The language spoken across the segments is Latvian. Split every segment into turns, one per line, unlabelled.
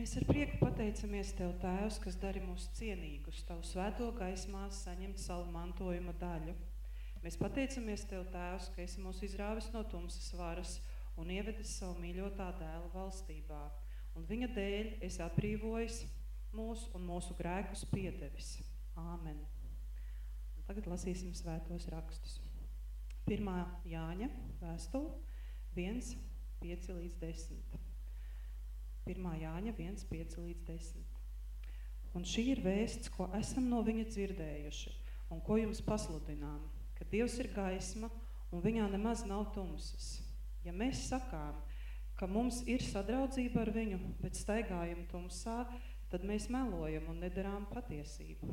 Mēs ar prieku pateicamies Tev, Tēvs, kas dari mūs cienīgus, Tavu svēto gaismā saņemt savu mantojuma daļu. Mēs pateicamies Tev, Tēvs, ka esi mūs izrāvis no tumsas varas un ievedis savu mīļotā dēla valstībā. Un viņa dēļ esi atbrīvojis mūs un mūsu grēkus piedevis. Āmen. Un tagad lasīsim svētos rakstus. Pirmā Jāņa vēstule 1, 5 līdz 10. 1. Jāņa 1, 5 līdz 10. Un šī ir vēsts, ko esam no viņa dzirdējuši un ko jums pasludinām, ka Dievs ir gaisma un viņā nemaz nav tumsas. Ja mēs sakām, ka mums ir sadraudzība ar viņu, bet staigājam tumsā, tad mēs melojam un nedarām patiesību.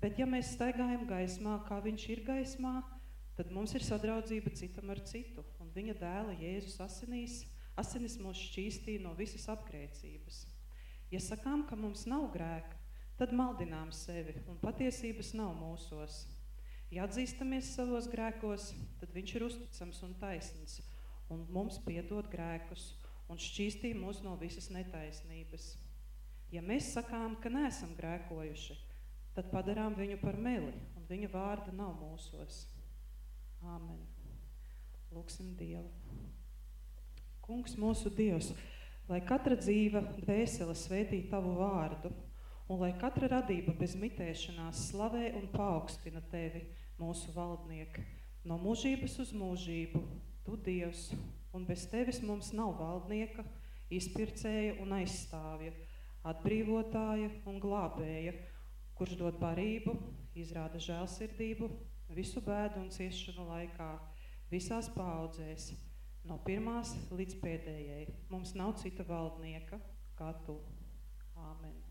Bet ja mēs staigājam gaismā, kā viņš ir gaismā, tad mums ir sadraudzība citam ar citu, un viņa dēla Jēzus asinīs – Asinis mūs šķīstīja no visas apgrēcības. Ja sakām, ka mums nav grēka, tad maldinām sevi un patiesības nav mūsos. Ja atzīstamies savos grēkos, tad viņš ir uzticams un taisns un mums piedod grēkus un šķīstī mūs no visas netaisnības. Ja mēs sakām, ka neesam grēkojuši, tad padarām viņu par meli un viņa vārda nav mūsos. Āmen. Lūksim Dievu. Kungs, mūsu Dievs, lai katra dzīva dvēsele svētī Tavu vārdu, un lai katra radība bez mitēšanās slavē un paaugstina Tevi, mūsu valdnieki, no mūžības uz mūžību, Tu Dievs, un bez Tevis mums nav valdnieka, izpircēja un aizstāvja, atbrīvotāja un glābēja, kurš dod barību, izrāda žēlsirdību, visu bēdu un ciešanu laikā, visās paudzēs, no pirmās līdz pēdējai. Mums nav cita valdnieka kā tu. Āmen.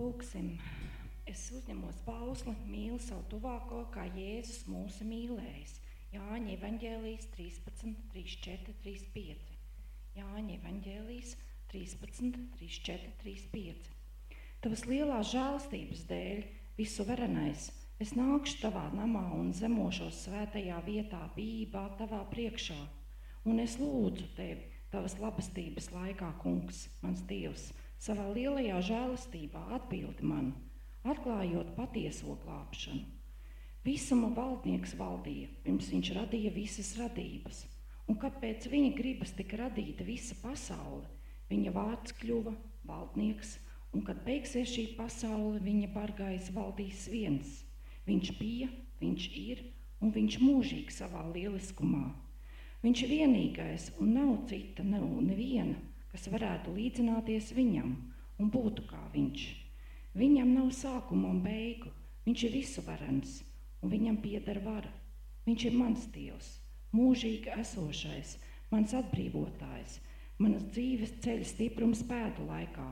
Lūksim, es uzņemos pausli, mīlu savu tuvāko, kā Jēzus mūsu mīlējis. Jāņa evaņģēlijas 13, 34, 35. Jāņa evaņģēlijas 13, 34, 35. Tavas lielās žēlstības dēļ, visu varenais, es nākšu tavā namā un zemošos svētajā vietā, bībā tavā priekšā. Un es lūdzu tevi, tavas labastības laikā, kungs, mans Dievs, savā lielajā žēlastībā atbildi man, atklājot patieso glābšanu. Visuma valdnieks valdīja, pirms viņš radīja visas radības, un kāpēc viņa gribas tika radīta visa pasaule, viņa vārds kļuva valdnieks, un kad beigsies šī pasaule, viņa bargais valdīs viens. Viņš bija, viņš ir, un viņš mūžīgi savā lieliskumā. Viņš ir vienīgais, un nav cita, nav neviena, kas varētu līdzināties viņam un būtu kā viņš. Viņam nav sākuma un beigu, viņš ir visuvarens un viņam pieder vara. Viņš ir mans dievs, mūžīgi esošais, mans atbrīvotājs, manas dzīves ceļa stiprums pēdu laikā.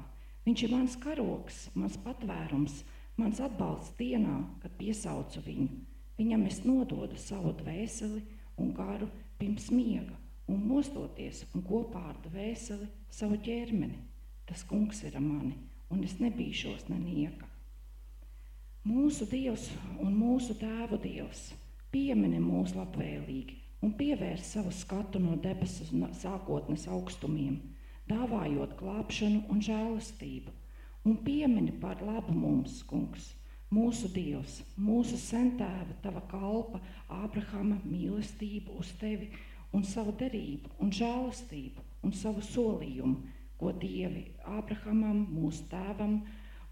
Viņš ir mans karoks, mans patvērums, mans atbalsts dienā, kad piesaucu viņu. Viņam es nododu savu dvēseli un garu pirms miega un mostoties un kopā ar dvēseli savu ķermeni. Tas kungs ir mani, un es nebīšos nenieka. Mūsu Dievs un mūsu tēvu Dievs piemini mūs labvēlīgi un pievērs savu skatu no debesu sākotnes augstumiem, dāvājot glābšanu un žēlastību, un piemini par labu mums, kungs, mūsu Dievs, mūsu sentēva, tava kalpa, Ābrahama mīlestību uz tevi un savu derību un žēlastību un savu solījumu, ko Dievi Ābrahamam, mūsu tēvam,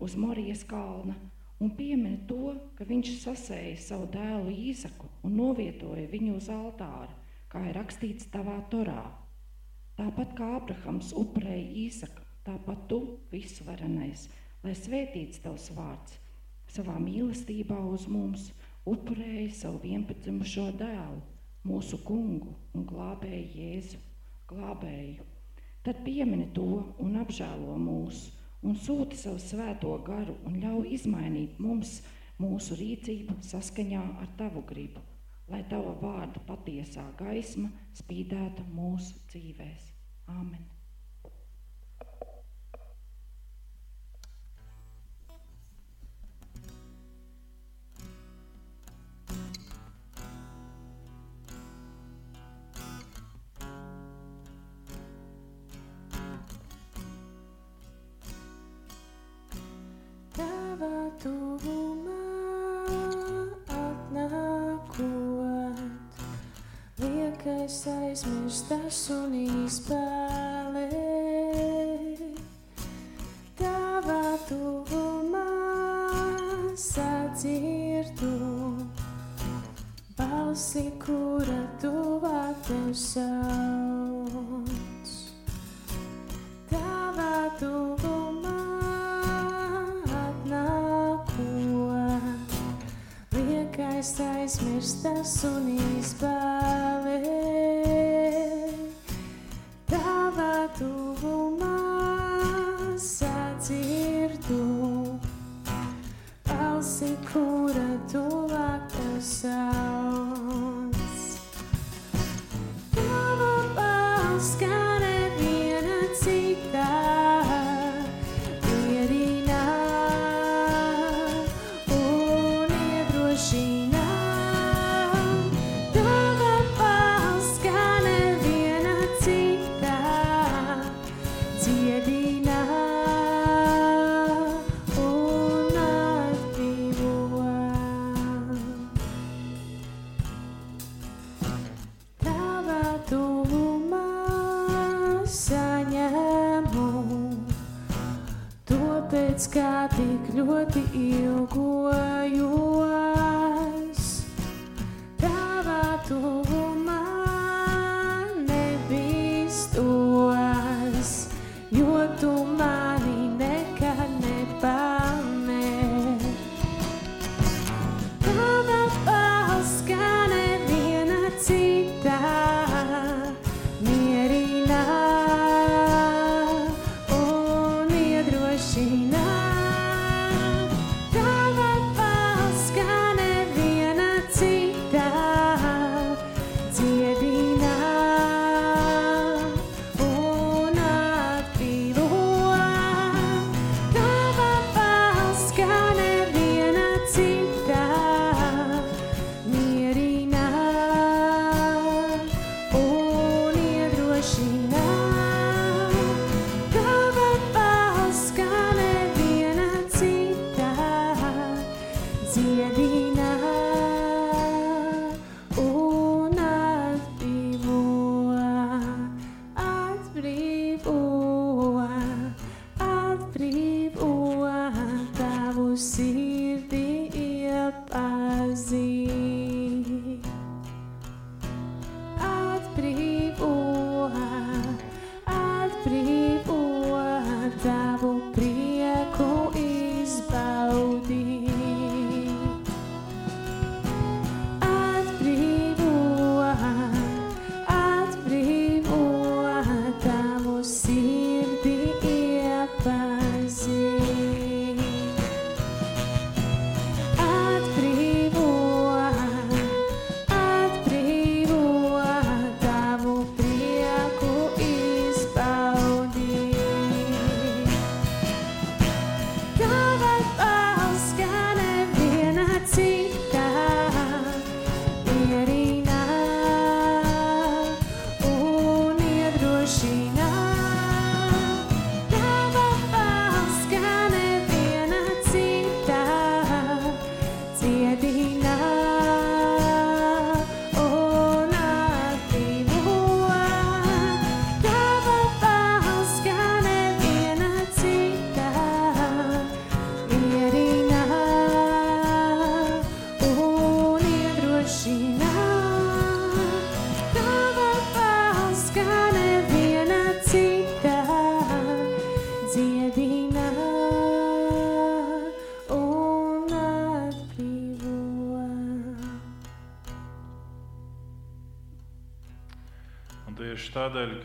uz Marijas kalna, un piemini to, ka viņš sasēja savu dēlu Īzaku un novietoja viņu uz altāra, kā ir rakstīts tavā torā. Tāpat kā Ābrahams upurēja Īzaku, tāpat tu visvarenais, lai svētīts tavs vārds, savā mīlestībā uz mums upurēja savu vienpadzimušo dēlu mūsu kungu un glābēju Jēzu, glābēju. Tad piemini to un apžēlo mūs un sūti savu svēto garu un ļauj izmainīt mums mūsu rīcību saskaņā ar tavu gribu, lai tava vārda patiesā gaisma spīdētu mūsu dzīvēs. Āmen!
Aizmirstas un izpēlē.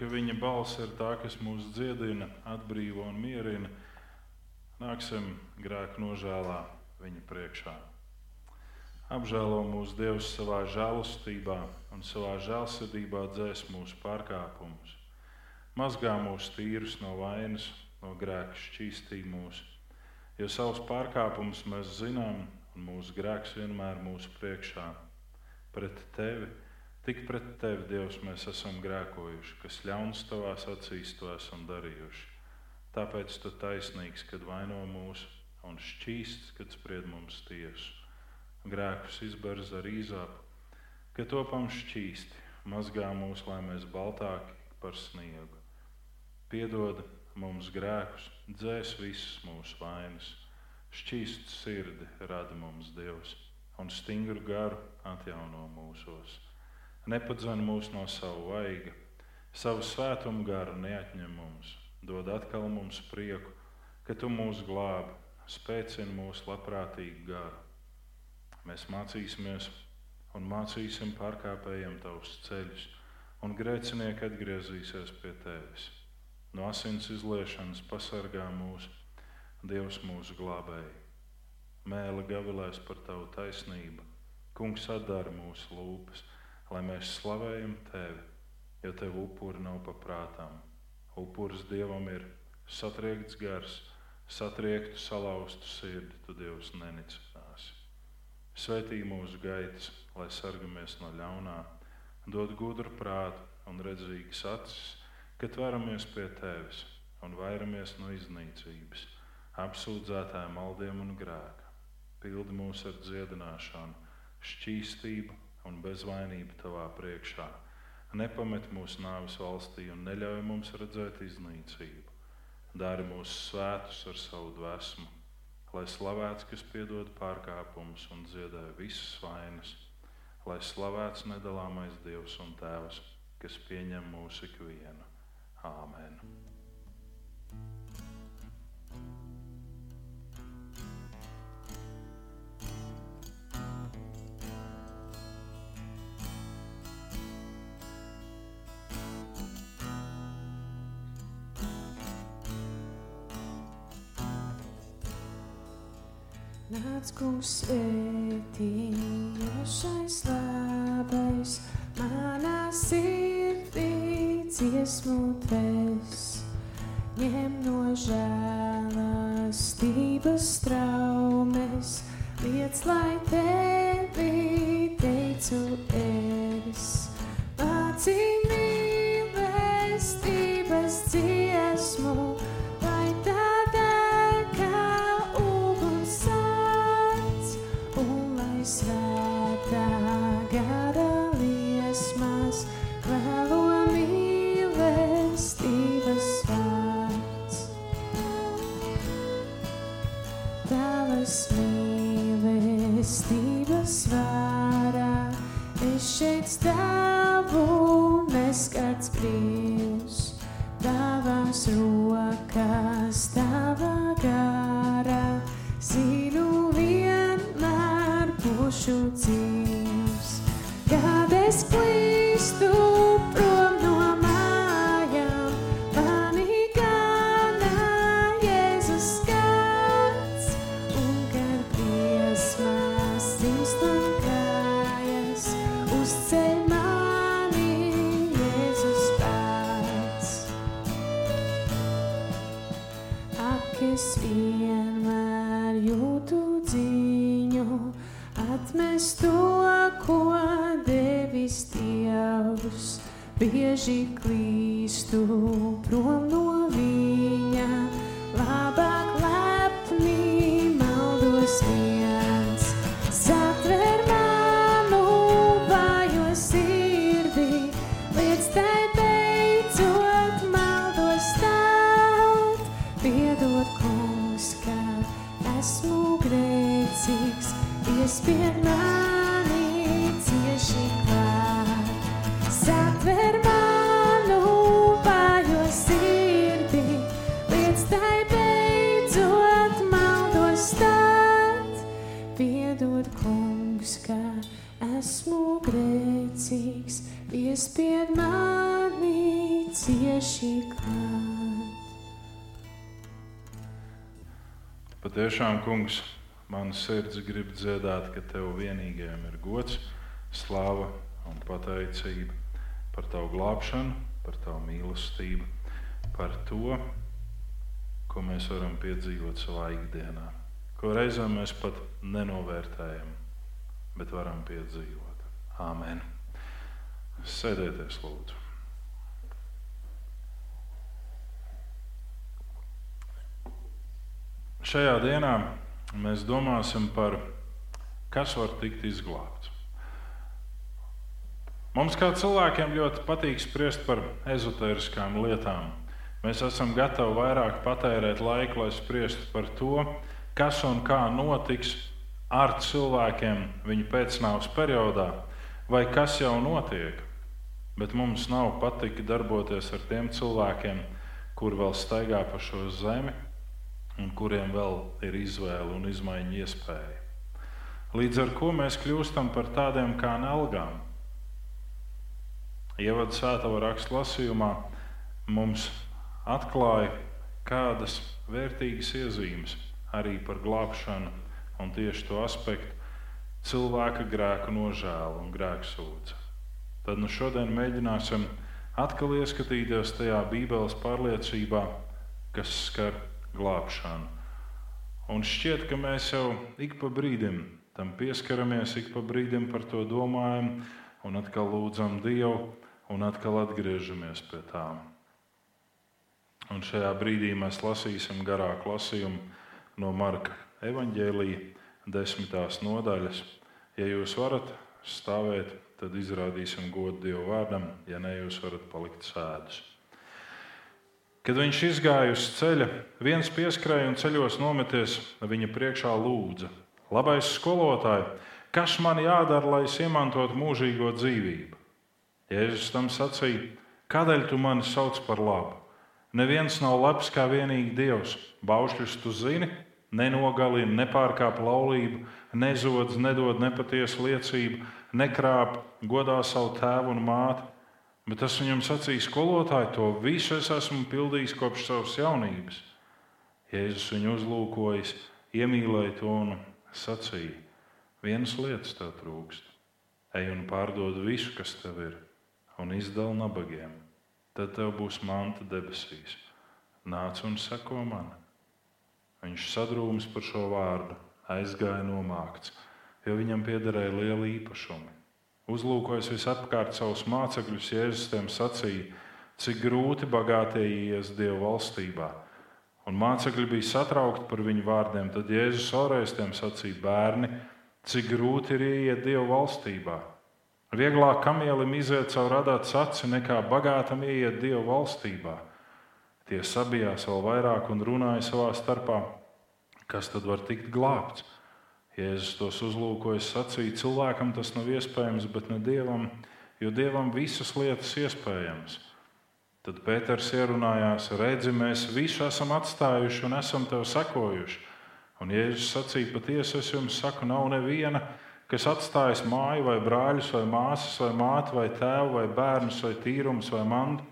ka viņa balss ir tā, kas mūs dziedina, atbrīvo un mierina. Nāksim grēku nožēlā viņa priekšā. Apžēlo mūsu Dievs savā žēlastībā un savā žēlsirdībā dzēs mūsu pārkāpumus. Mazgā mūsu tīrus no vainas, no grēka šķīstī mūs. Jo savus pārkāpumus mēs zinām, un mūsu grēks vienmēr mūsu priekšā. Pret tevi Tik pret tevi, Dievs, mēs esam grēkojuši, kas ļauns tavās acīs to esam darījuši. Tāpēc tu taisnīgs, kad vaino mūs, un šķīsts, kad spried mums tiesu. Grēkus izberz ar īzāpu, ka topam šķīsti, mazgā mūs, lai mēs baltāki par sniegu. Piedod mums grēkus, dzēs visas mūsu vainas, šķīsts sirdi rada mums Dievs, un stingru garu atjauno mūsos nepadzana mūs no savu vaiga, savu svētumu garu neatņem mums, dod atkal mums prieku, ka tu mūs glābi, spēcini mūsu labprātīgu garu. Mēs mācīsimies un mācīsim pārkāpējiem tavus ceļus, un grēcinieki atgriezīsies pie tevis. No asins izliešanas pasargā mūs, Dievs mūsu glābēji. Mēle gavilēs par tavu taisnību, Kungs atdara mūsu lūpas lai mēs slavējam Tevi, jo Tev upuri nav paprātām. Upuris Dievam ir satriekts gars, satriektu, salauztu sirdi, tu Dievs nenicināsi. Svetī mūsu gaitas, lai sargamies no ļaunā, dod gudru prātu un redzīgas acis, kad varamies pie Tevis un vairamies no iznīcības, apsūdzētājiem maldiem un grēka. Pildi mūs ar dziedināšanu, šķīstību un bezvainību tavā priekšā. Nepamet mūsu nāves valstī un neļauj mums redzēt iznīcību. Dari mūsu svētus ar savu dvēsmu, lai slavēts, kas piedod pārkāpumus un dziedē visas vainas, lai slavēts nedalāmais Dievs un Tēvs, kas pieņem mūsu ikvienu. Āmen!
Nāc, kungs, svētījošais labais, manā sirdī dziesmu tvēs. Ņem no žēlastības traumes, liec, lai tevi teicu es.
Mācīju ground. Patiešām, kungs, mana sirds grib dziedāt, ka tev vienīgajam ir gods, slāva un pateicība par tavu glābšanu, par tavu mīlestību, par to, ko mēs varam piedzīvot savā ikdienā, ko reizēm mēs pat nenovērtējam, bet varam piedzīvot. Āmen! Sēdieties, lūdzu! Šajā dienā mēs domāsim par kas var tikt izglābts. Mums kā cilvēkiem ļoti patīk spriest par ezotēriskām lietām. Mēs esam gatavi vairāk patērēt laiku, lai spriestu par to, kas un kā notiks ar cilvēkiem viņu pēcnāvus periodā, vai kas jau notiek. Bet mums nav patika darboties ar tiem cilvēkiem, kur vēl staigā pa šo zemi un kuriem vēl ir izvēle un izmaiņu iespēja. Līdz ar to mēs kļūstam par tādiem kā nelgām. Ievadu svētā rakstu lasījumā mums atklāja kādas vērtīgas iezīmes arī par glābšanu un tieši to aspektu cilvēka grēku nožēlu un grēku sūdzi. Tad nu šodien mēģināsim atkal ieskatīties tajā Bībeles pārliecībā, kas skar glābšanu. Un šķiet, ka mēs jau ik pa brīdim tam pieskaramies, ik pa brīdim par to domājam, un atkal lūdzam Dievu, un atkal atgriežamies pie tām. Un šajā brīdī mēs lasīsim garāku lasījumu no Marka evaņģēlīja desmitās nodaļas. Ja jūs varat stāvēt, tad izrādīsim godu Dievu vārdam, ja ne, jūs varat palikt sēdus. Kad viņš izgāja uz ceļa, viens pieskrēja un ceļos nometies viņa priekšā lūdza: Labais skolotāj, kas man jādara, lai es iemantotu mūžīgo dzīvību? Jēzus tam sacīja: Kādēļ tu mani sauc par labu? Neviens nav labs kā vienīgi Dievs. Baušļus tu zini, nenogalina, nepārkāp laulību, nezodz, nedod nepatiesu liecību, nekrāp, godā savu tēvu un māti Bet tas viņam sacīja, skolotāji, to visu es esmu pildījis kopš savas jaunības. Jēzus viņu uzlūkojis, iemīlēja to un sacīja: Vienas lietas tev trūkst. Ej un pārdod visu, kas tev ir, un izdala nabagiem. Tad tev būs manta debesīs. Nāc un seko man. Viņš sadrūms par šo vārdu, aizgāja nomākts, jo viņam piederēja liela īpašuma. Uzlūkojot visapkārt savus mācekļus, Jēzus tiem sacīja, cik grūti bagātie ies Dieva valstībā. Un mācekļi bija satraukti par viņu vārdiem. Tad Jēzus vēlreiz tiem sacīja, bērni, cik grūti ir ieiet Dieva valstībā. Vieglāk kamielim iziet caur radātu aci, nekā bagātam ieiet Dieva valstībā. Tie sabijās vēl vairāk un runāja savā starpā, kas tad var tikt glābts. Jēzus tos uzlūkojas, sacīja, cilvēkam tas nav iespējams, bet ne dievam, jo dievam visas lietas iespējamas. Tad Pēters ierunājās, redzi, mēs visu esam atstājuši un esam tev sekojuši. Un Jēzus sacīja, patiesi es jums saku, nav neviena, kas atstājas māju, vai brāļus, vai māsas, vai māti, vai tēvu, vai bērnus, vai tīrumus, vai mantu,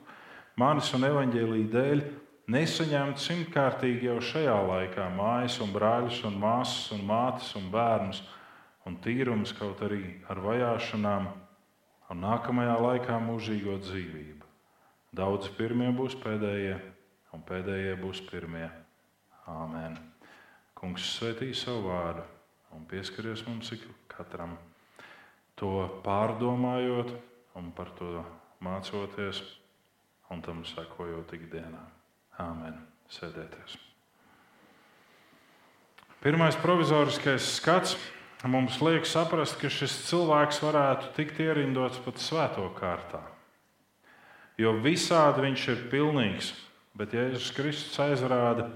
manis un evaņģēlīja dēļ, nesaņemt simtkārtīgi jau šajā laikā mājas, un brāļus, un māsas, un mātes un bērnus, un tīrums kaut arī ar vajāšanām, un nākamajā laikā mūžīgo dzīvību. Daudzi pirmie būs pēdējie, un pēdējie būs pirmie. Āmen. Kungs svētī savu vārdu un pieskaries mums katram to pārdomājot un par to mācoties un tam sekojot ikdienā. Āmen. Sēdēties. Pirmais provizoriskais skats mums liek saprast, ka šis cilvēks varētu tikt ierindots pat svēto kārtā. Jo visādi viņš ir pilnīgs, bet Jēzus Kristus aizrāda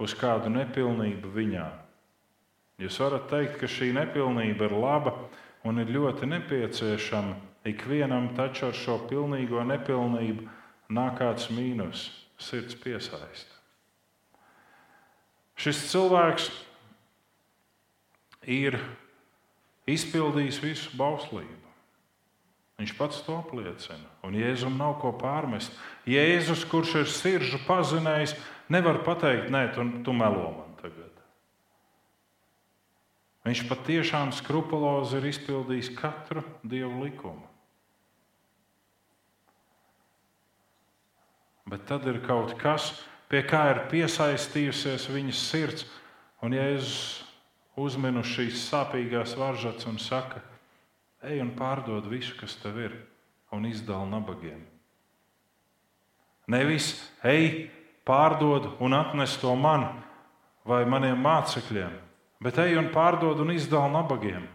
uz kādu nepilnību viņā. Jūs varat teikt, ka šī nepilnība ir laba un ir ļoti nepieciešama ikvienam, taču ar šo pilnīgo nepilnību nāk kāds mīnus sirds piesaista. Šis cilvēks ir izpildījis visu bauslību. Viņš pats to apliecina. Un Jēzum nav ko pārmest. Jēzus, kurš ir sirdžu pazinējis, nevar pateikt, nē, tu, tu melo man tagad. Viņš patiešām skrupulozi ir izpildījis katru dievu likumu. Bet tad ir kaut kas, pie kā ir piesaistījusies viņas sirds, un Jēzus uzmin uz šīs sāpīgās varžas un saka, ej un pārdod visu, kas tev ir, un izdala nabagiem. Nevis ej, pārdod un atnes to man vai maniem mācekļiem, bet ej un pārdod un izdala nabagiem.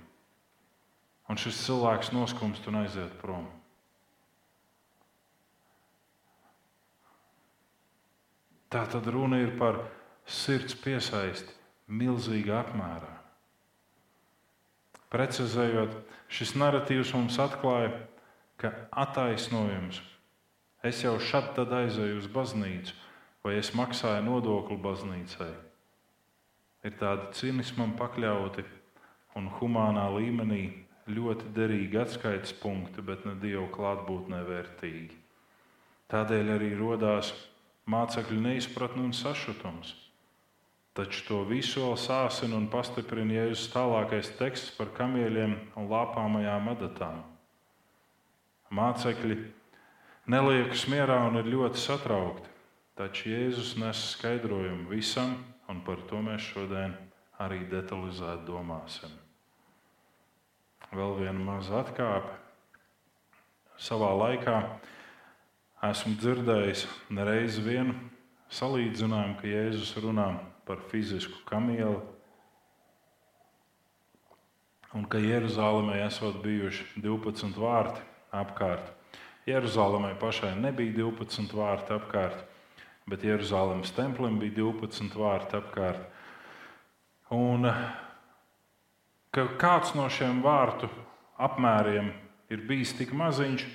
Un šis cilvēks noskumst un aiziet prom. Tā tad runa ir par sirds piesaisti milzīgā apmērā. Precizējot, šis narratīvs mums atklāja, ka attaisnojums es jau šad tad aizēju uz baznīcu, vai es maksāju nodokli baznīcai, ir tādi cinismam pakļauti un humānā līmenī ļoti derīgi atskaites punkti, bet ne Dieva klātbūtnē vērtīgi. Tādēļ arī radās mācekļu neizpratne un sašutums. Taču to visu vēl sāsina un pastiprina Jēzus tālākais teksts par kamieļiem un lāpāmajām adatām. Mācekļi neliekas mierā un ir ļoti satraukti, taču Jēzus nes skaidrojumu visam, un par to mēs šodien arī detalizēti domāsim. Vēl viena maza atkāpe. Savā laikā esmu dzirdējis nereiz vienu salīdzinājumu, ka Jēzus runā par fizisku kamieli. Un ka Jeruzalemē esot bijuši 12 vārti apkārt. Jeruzalemē pašai nebija 12 vārti apkārt, bet Jeruzalemes templim bija 12 vārti apkārt. Un ka kāds no šiem vārtu apmēriem ir bijis tik maziņš,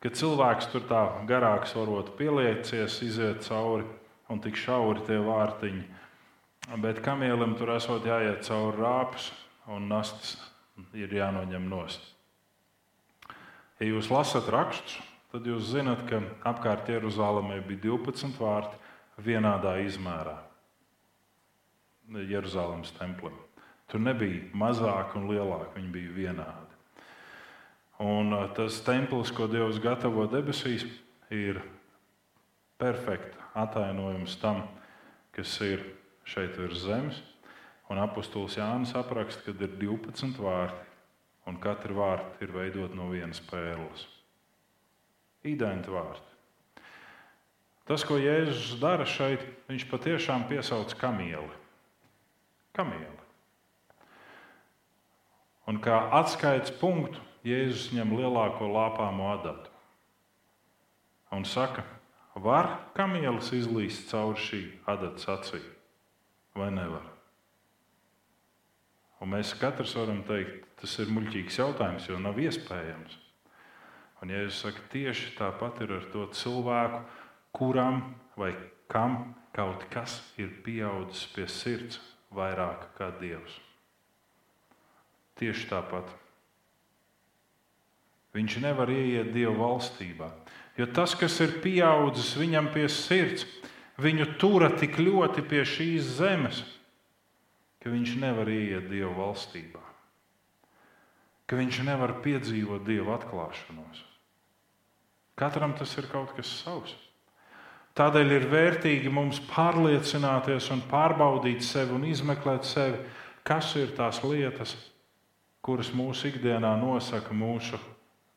ka cilvēks tur tā garāks varot pieliecies, iziet cauri un tik šauri tie vārtiņi Bet kamielim tur esot jāiet cauri rāpus un nastas ir jānoņem nost. Ja jūs lasat rakstus, tad jūs zinat, ka apkārt Jeruzalemē bija 12 vārti vienādā izmērā. Jeruzalemes templim. Tur nebija mazāk un lielāk, viņi bija vienādi. Un tas templis, ko Dievs gatavo debesīs, ir perfekts atainojums tam, kas ir šeit virs zemes. Un apustulis Jānis apraksta, ka ir 12 vārti, un katra vārta ir veidota no vienas pērles. Identi vārti. Tas, ko Jēzus dara šeit, viņš patiešām piesauc kamieli. kamieli. Un kā atskaites punktu Jēzus ņem lielāko lāpāmo adatu un saka, var kamielis izlīst cauri šī adatas acīm vai nevar? Un mēs katrs varam teikt, tas ir muļķīgs jautājums, jo nav iespējams. Un Jēzus saka, tieši tāpat ir ar to cilvēku, kuram vai kam kaut kas ir pieaudzis pie sirds vairāk kā Dievs. Tieši tāpat. Viņš nevar ieiet Dieva valstībā, jo tas, kas ir pieaudzis viņam pie sirds, viņu tura tik ļoti pie šīs zemes, ka viņš nevar ieiet Dieva valstībā, ka viņš nevar piedzīvot Dieva atklāšanos. Katram tas ir kaut kas savs. Tādēļ ir vērtīgi mums pārliecināties un pārbaudīt sevi un izmeklēt sevi, kas ir tās lietas, kuras mūsu ikdienā nosaka mūsu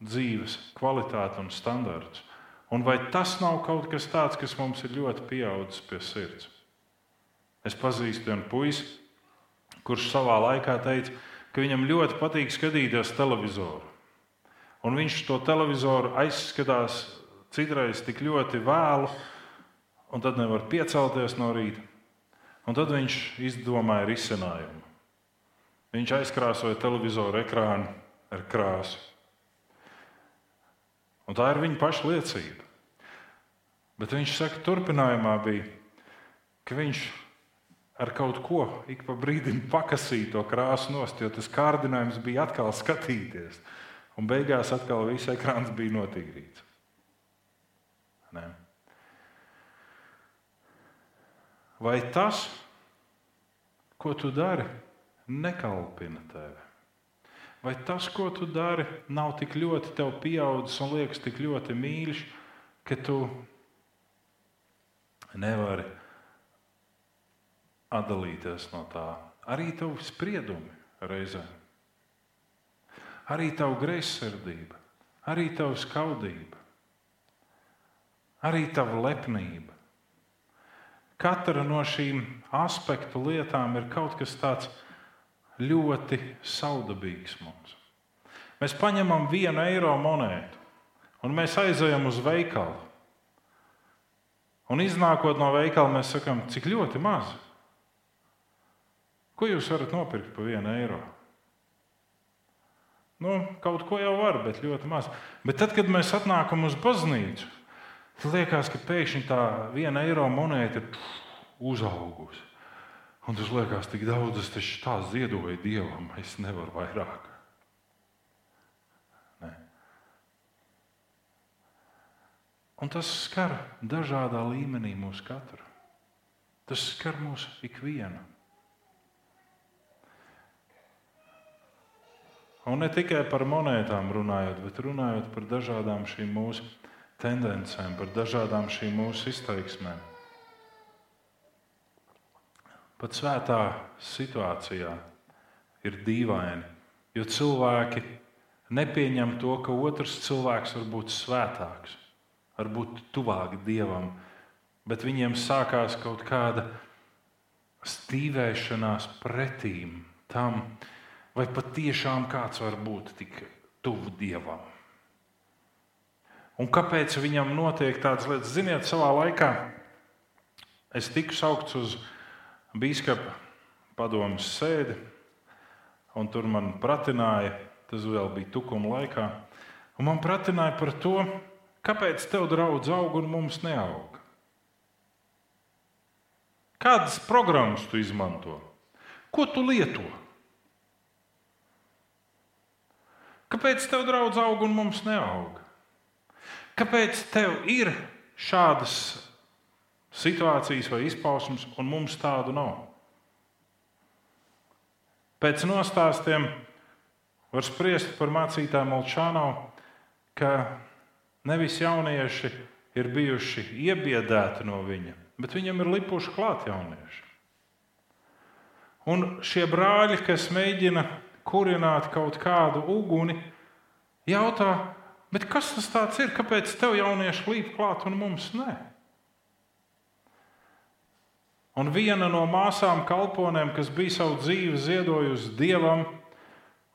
dzīves kvalitāti un standartus. Un vai tas nav kaut kas tāds, kas mums ir ļoti pieaudzis pie sirds? Es pazīstu vienu puisi, kurš savā laikā teica, ka viņam ļoti patīk skatīties televizoru. Un viņš to televizoru aizskatās citreiz tik ļoti vēlu, un tad nevar piecelties no rīta. Un tad viņš izdomāja risinājumu. Viņš aizkrāsoja televizoru ekrānu ar krāsu. Un tā ir viņa paša liecība. Bet viņš saka, turpinājumā bija, ka viņš ar kaut ko ik pa brīdim pakasīja to krāsu nost, jo tas kārdinājums bija atkal skatīties. Un beigās atkal viss ekrāns bija notīrīts. Ne? Vai tas, ko tu dari, nekalpina tevi? Vai tas, ko tu dari, nav tik ļoti tev pieaudzis un liekas tik ļoti mīļš, ka tu nevari atdalīties no tā? Arī tavi spriedumi reizē, arī tava greizsirdība, arī tava skaudība, arī tava lepnība. Katra no šīm aspektu lietām ir kaut kas tāds ļoti saudabīgs mums. Mēs paņemam vienu eiro monētu un mēs aizejam uz veikalu. Un iznākot no veikala, mēs sakām, cik ļoti maz. Ko jūs varat nopirkt par vienu eiro? Nu, kaut ko jau var, bet ļoti maz. Bet tad, kad mēs atnākam uz baznīcu, tad liekas, ka pēkšņi tā viena eiro monēta ir uzaugusi. Un tas liekas, tik daudz es taču tā ziedoju dievam, es nevaru vairāk. Ne. Un tas skar dažādā līmenī mūsu katru. Tas skar mūsu ikvienu. Un ne tikai par monētām runājot, bet runājot par dažādām šīm mūsu tendencēm, par dažādām šīm mūsu izteiksmēm. Pat svētā situācijā ir dīvaini, jo cilvēki nepieņem to, ka otrs cilvēks var būt svētāks, var būt tuvāk dievam, bet viņiem sākās kaut kāda stīvēšanās pretīm tam, vai patiešām kāds var būt tik tuvu dievam. Un kāpēc viņam notiek tādas lietas? Ziniet, savā laikā es tiku saukts uz biskupa padomus sēdi, un tur man pratināja, tas vēl bija tukuma laikā, un man pratināja par to, kāpēc tev draudz aug un mums neaug. Kādas programmas tu izmanto? Ko tu lieto? Kāpēc tev draudz aug un mums neaug? Kāpēc tev ir šādas situācijas vai izpausmes, un mums tādu nav. Pēc nostāstiem var spriest par mācītāju Molčānovu, ka nevis jaunieši ir bijuši iebiedēti no viņa, bet viņam ir lipuši klāt jaunieši. Un šie brāļi, kas mēģina kurināt kaut kādu uguni, jautā, kas tas ir? Kāpēc tev jaunieši līp klāt un mums ne? Un viena no māsām kalponēm, kas bija savu dzīvi ziedojusi dievam,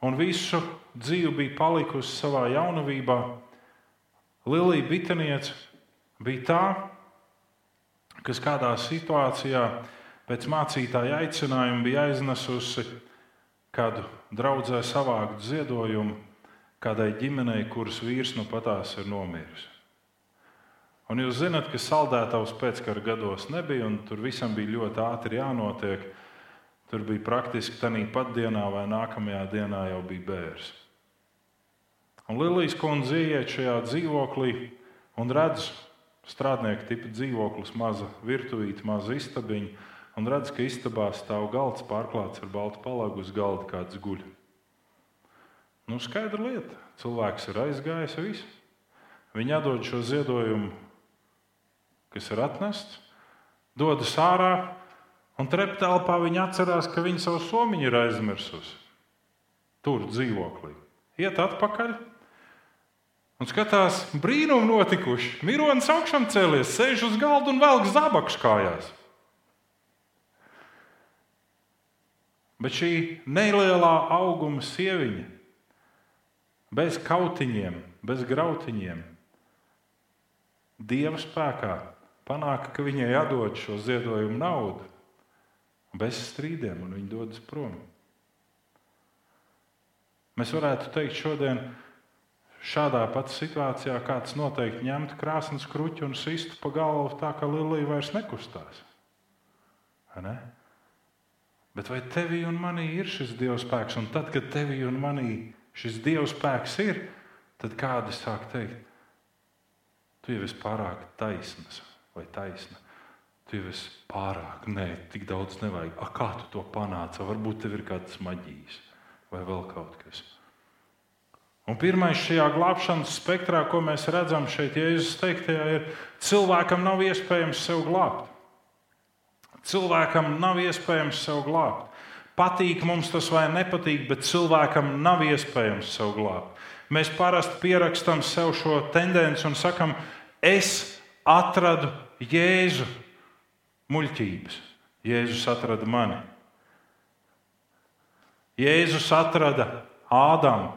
un visu dzīvi bija palikusi savā jaunavībā, Lilija Bitaniece bija tā, kas kādā situācijā pēc mācītāja aicinājuma bija aiznesusi kādu draudzē savākt ziedojumu kādai ģimenei, kuras vīrs nu patās ir nomiris. Un jūs zināt, ka saldētavs pēckara gados nebija, un tur visam bija ļoti ātri jānotiek. Tur bija praktiski tādā pat dienā vai nākamajā dienā jau bija bērns. Un Lilijas kundze ieiet šajā dzīvoklī un redz strādnieku tipu dzīvoklis, maza virtuvīte, maza istabiņa, un redz, ka istabā stāv galds pārklāts ar baltu palagu uz galda kāds guļ. Nu, skaidra lieta. Cilvēks ir aizgājis visu. Viņi atdod šo ziedojumu kas ir atnests, dodas ārā, un treptelpā viņa atcerās, ka viņa savu somiņu ir aizmirsusi. Tur dzīvoklī. Iet atpakaļ un skatās, brīnumi notikuši. Mironis augšām cēlies, sēž uz galda un velk zābakšu kājās. Bet šī nelielā auguma sieviņa, bez kautiņiem, bez grautiņiem, dieva spēkā panāk, ka viņai jādod šo ziedojumu naudu bez strīdiem, un viņi dodas prom. Mēs varētu teikt, šodien šādā pat situācijā kāds noteikti ņemtu krāsnes kruķi un sistu pa galvu tā, ka Lilija vairs nekustās. Ne? Bet vai tevī un manī ir šis dievspēks? Un tad, kad tevī un manī šis dievspēks ir, tad kādi sāk teikt, tu jau esi pārāk taisns vai taisna. Tu jau esi pārāk, nē, tik daudz nevajag. A, kā tu to panāci? Varbūt tev ir kāds maģijas vai vēl kaut kas. Un pirmais šajā glābšanas spektrā, ko mēs redzam šeit, Jēzus teiktajā, ir, cilvēkam nav iespējams sev glābt. Cilvēkam nav iespējams sev glābt. Patīk mums tas vai nepatīk, bet cilvēkam nav iespējams sev glābt. Mēs parasti pierakstam sev šo tendenci un sakam, es atradu Jēzu muļķības. Jēzus atrada mani. Jēzus atrada Ādamu.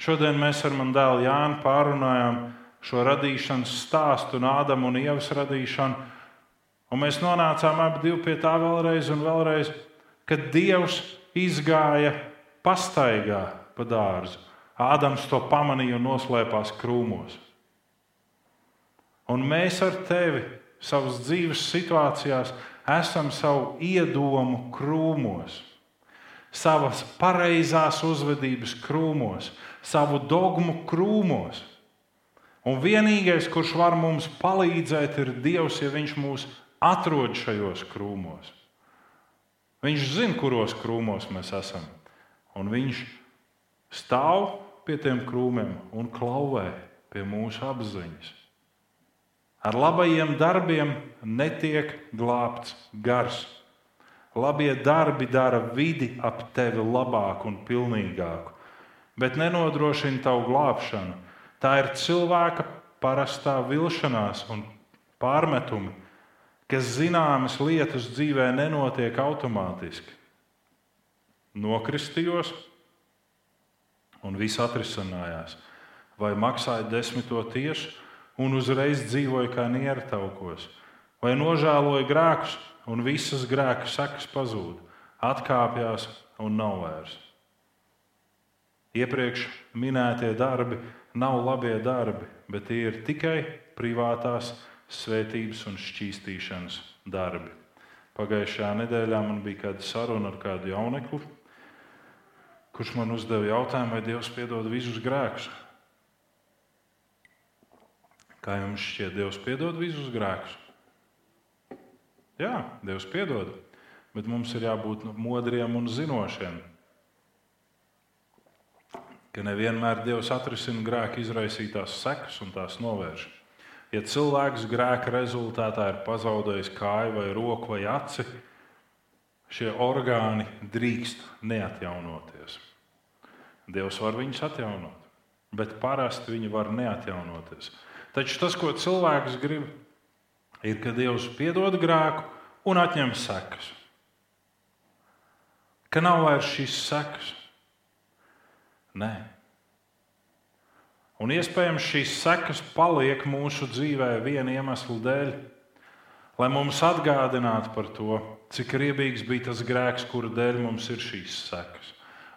Šodien mēs ar manu dēlu Jānu pārunājām šo radīšanas stāstu un Ādamu un Ievas radīšanu. Un mēs nonācām abi pie tā vēlreiz un vēlreiz, kad Dievs izgāja pastaigā pa dārzu. Ādams to pamanīja un noslēpās krūmos. Un mēs ar tevi savas dzīves situācijās esam savu iedomu krūmos, savas pareizās uzvedības krūmos, savu dogmu krūmos. Un vienīgais, kurš var mums palīdzēt, ir Dievs, ja Viņš mūs atrod šajos krūmos. Viņš zina, kuros krūmos mēs esam. Un Viņš stāv pie tiem krūmiem un klauvē pie mūsu apziņas. Ar labajiem darbiem netiek glābts gars. Labie darbi dara vidi ap tevi labāku un pilnīgāku, bet nenodrošina tavu glābšanu. Tā ir cilvēka parastā vilšanās un pārmetumi, kas zināmas lietas dzīvē nenotiek automātiski. Nokristījos, un viss atrisinājās. Vai maksāja desmito tieši, un uzreiz dzīvoja kā niertaukos, vai nožēloja grēkus, un visas grēku sekas pazūd, atkāpjas un nav vairs. Iepriekš minētie darbi nav labie darbi, bet tie ir tikai privātās svētības un šķīstīšanas darbi. Pagājušajā nedēļā man bija kāda saruna ar kādu jaunekli, kurš man uzdeva jautājumu, vai Dievs piedod visus grēkus. Kā jums šķiet, Dievs piedod visus grēkus? Jā, Dievs piedod, bet mums ir jābūt modriem un zinošiem. Ka nevienmēr Dievs atrisina grēku izraisītās sekas un tās novērš. Ja cilvēks grēka rezultātā ir pazaudējis kāju, vai roku vai aci, šie orgāni drīkst neatjaunoties. Dievs var viņus atjaunot, bet parasti viņi var neatjaunoties. Taču tas, ko cilvēks grib, ir, ka Dievs piedod grēku un atņem sekas. Ka nav vairs šīs sekas. Nē. Un iespējams šīs sekas paliek mūsu dzīvē viena iemesla dēļ, lai mums atgādinātu par to, cik riebīgs bija tas grēks, kura dēļ mums ir šīs sekas.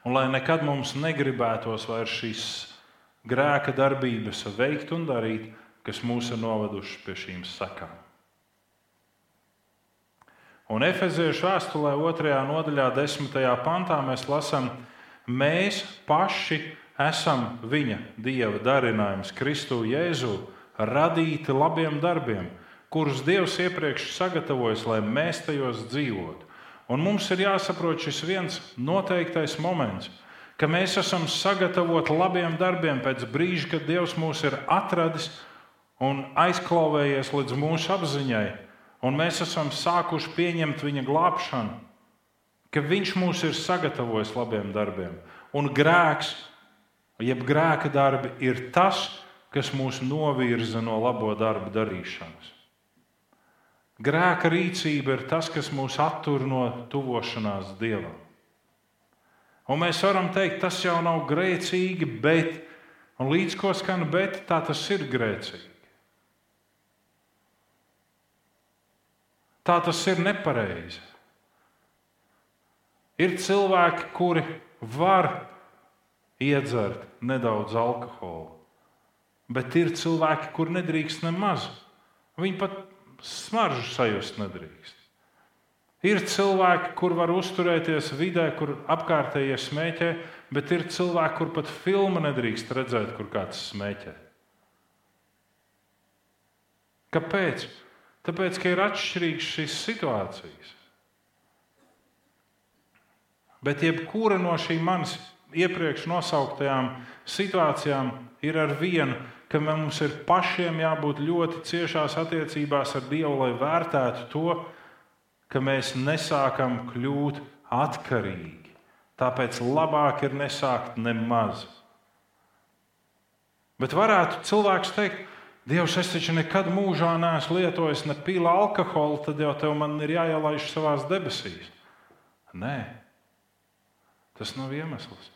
Un lai nekad mums negribētos vairs šīs grēka darbības veikt un darīt, kas mūs ir noveduši pie šīm sakām. Un Efeziešu vēstulē, 2. nodaļā, 10. pantā mēs lasām, mēs paši esam viņa dieva darinājums, Kristu Jēzu, radīti labiem darbiem, kurus Dievs iepriekš sagatavojis, lai mēs tajos dzīvotu. Un mums ir jāsaprot šis viens noteiktais moments, ka mēs esam sagatavoti labiem darbiem pēc brīža, kad Dievs mūs ir atradis un aizklāvējies līdz mūsu apziņai, un mēs esam sākuši pieņemt viņa glābšanu, ka viņš mūs ir sagatavojis labiem darbiem. Un grēks, jeb grēka darbi, ir tas, kas mūs novirza no labo darbu darīšanas. Grēka rīcība ir tas, kas mūs attur no tuvošanās Dievam. Un mēs varam teikt, tas jau nav grēcīgi, bet, līdz ko skan, bet tā tas ir grēcīgi. Tā tas ir nepareizi. Ir cilvēki, kuri var iedzert nedaudz alkohola, bet ir cilvēki, kur nedrīkst nemaz. Viņi pat smaržu sajust nedrīkst. Ir cilvēki, kur var uzturēties vidē, kur apkārtējie smēķē, bet ir cilvēki, kur pat filmu nedrīkst redzēt, kur kāds smēķē. Kāpēc? Tāpēc, ka ir atšķirīgas šīs situācijas. Bet jebkura no šīm manas iepriekš nosauktajām situācijām ir ar vienu, ka mums ir pašiem jābūt ļoti ciešās attiecībās ar Dievu, lai vērtētu to, ka mēs nesākam kļūt atkarīgi. Tāpēc labāk ir nesākt nemaz. Bet varētu cilvēks teikt, Dievs, es taču nekad mūžā neesmu lietojis ne pīla alkoholu, tad jau tev man ir jāielaiž savās debesīs. Nē, tas nav iemesls.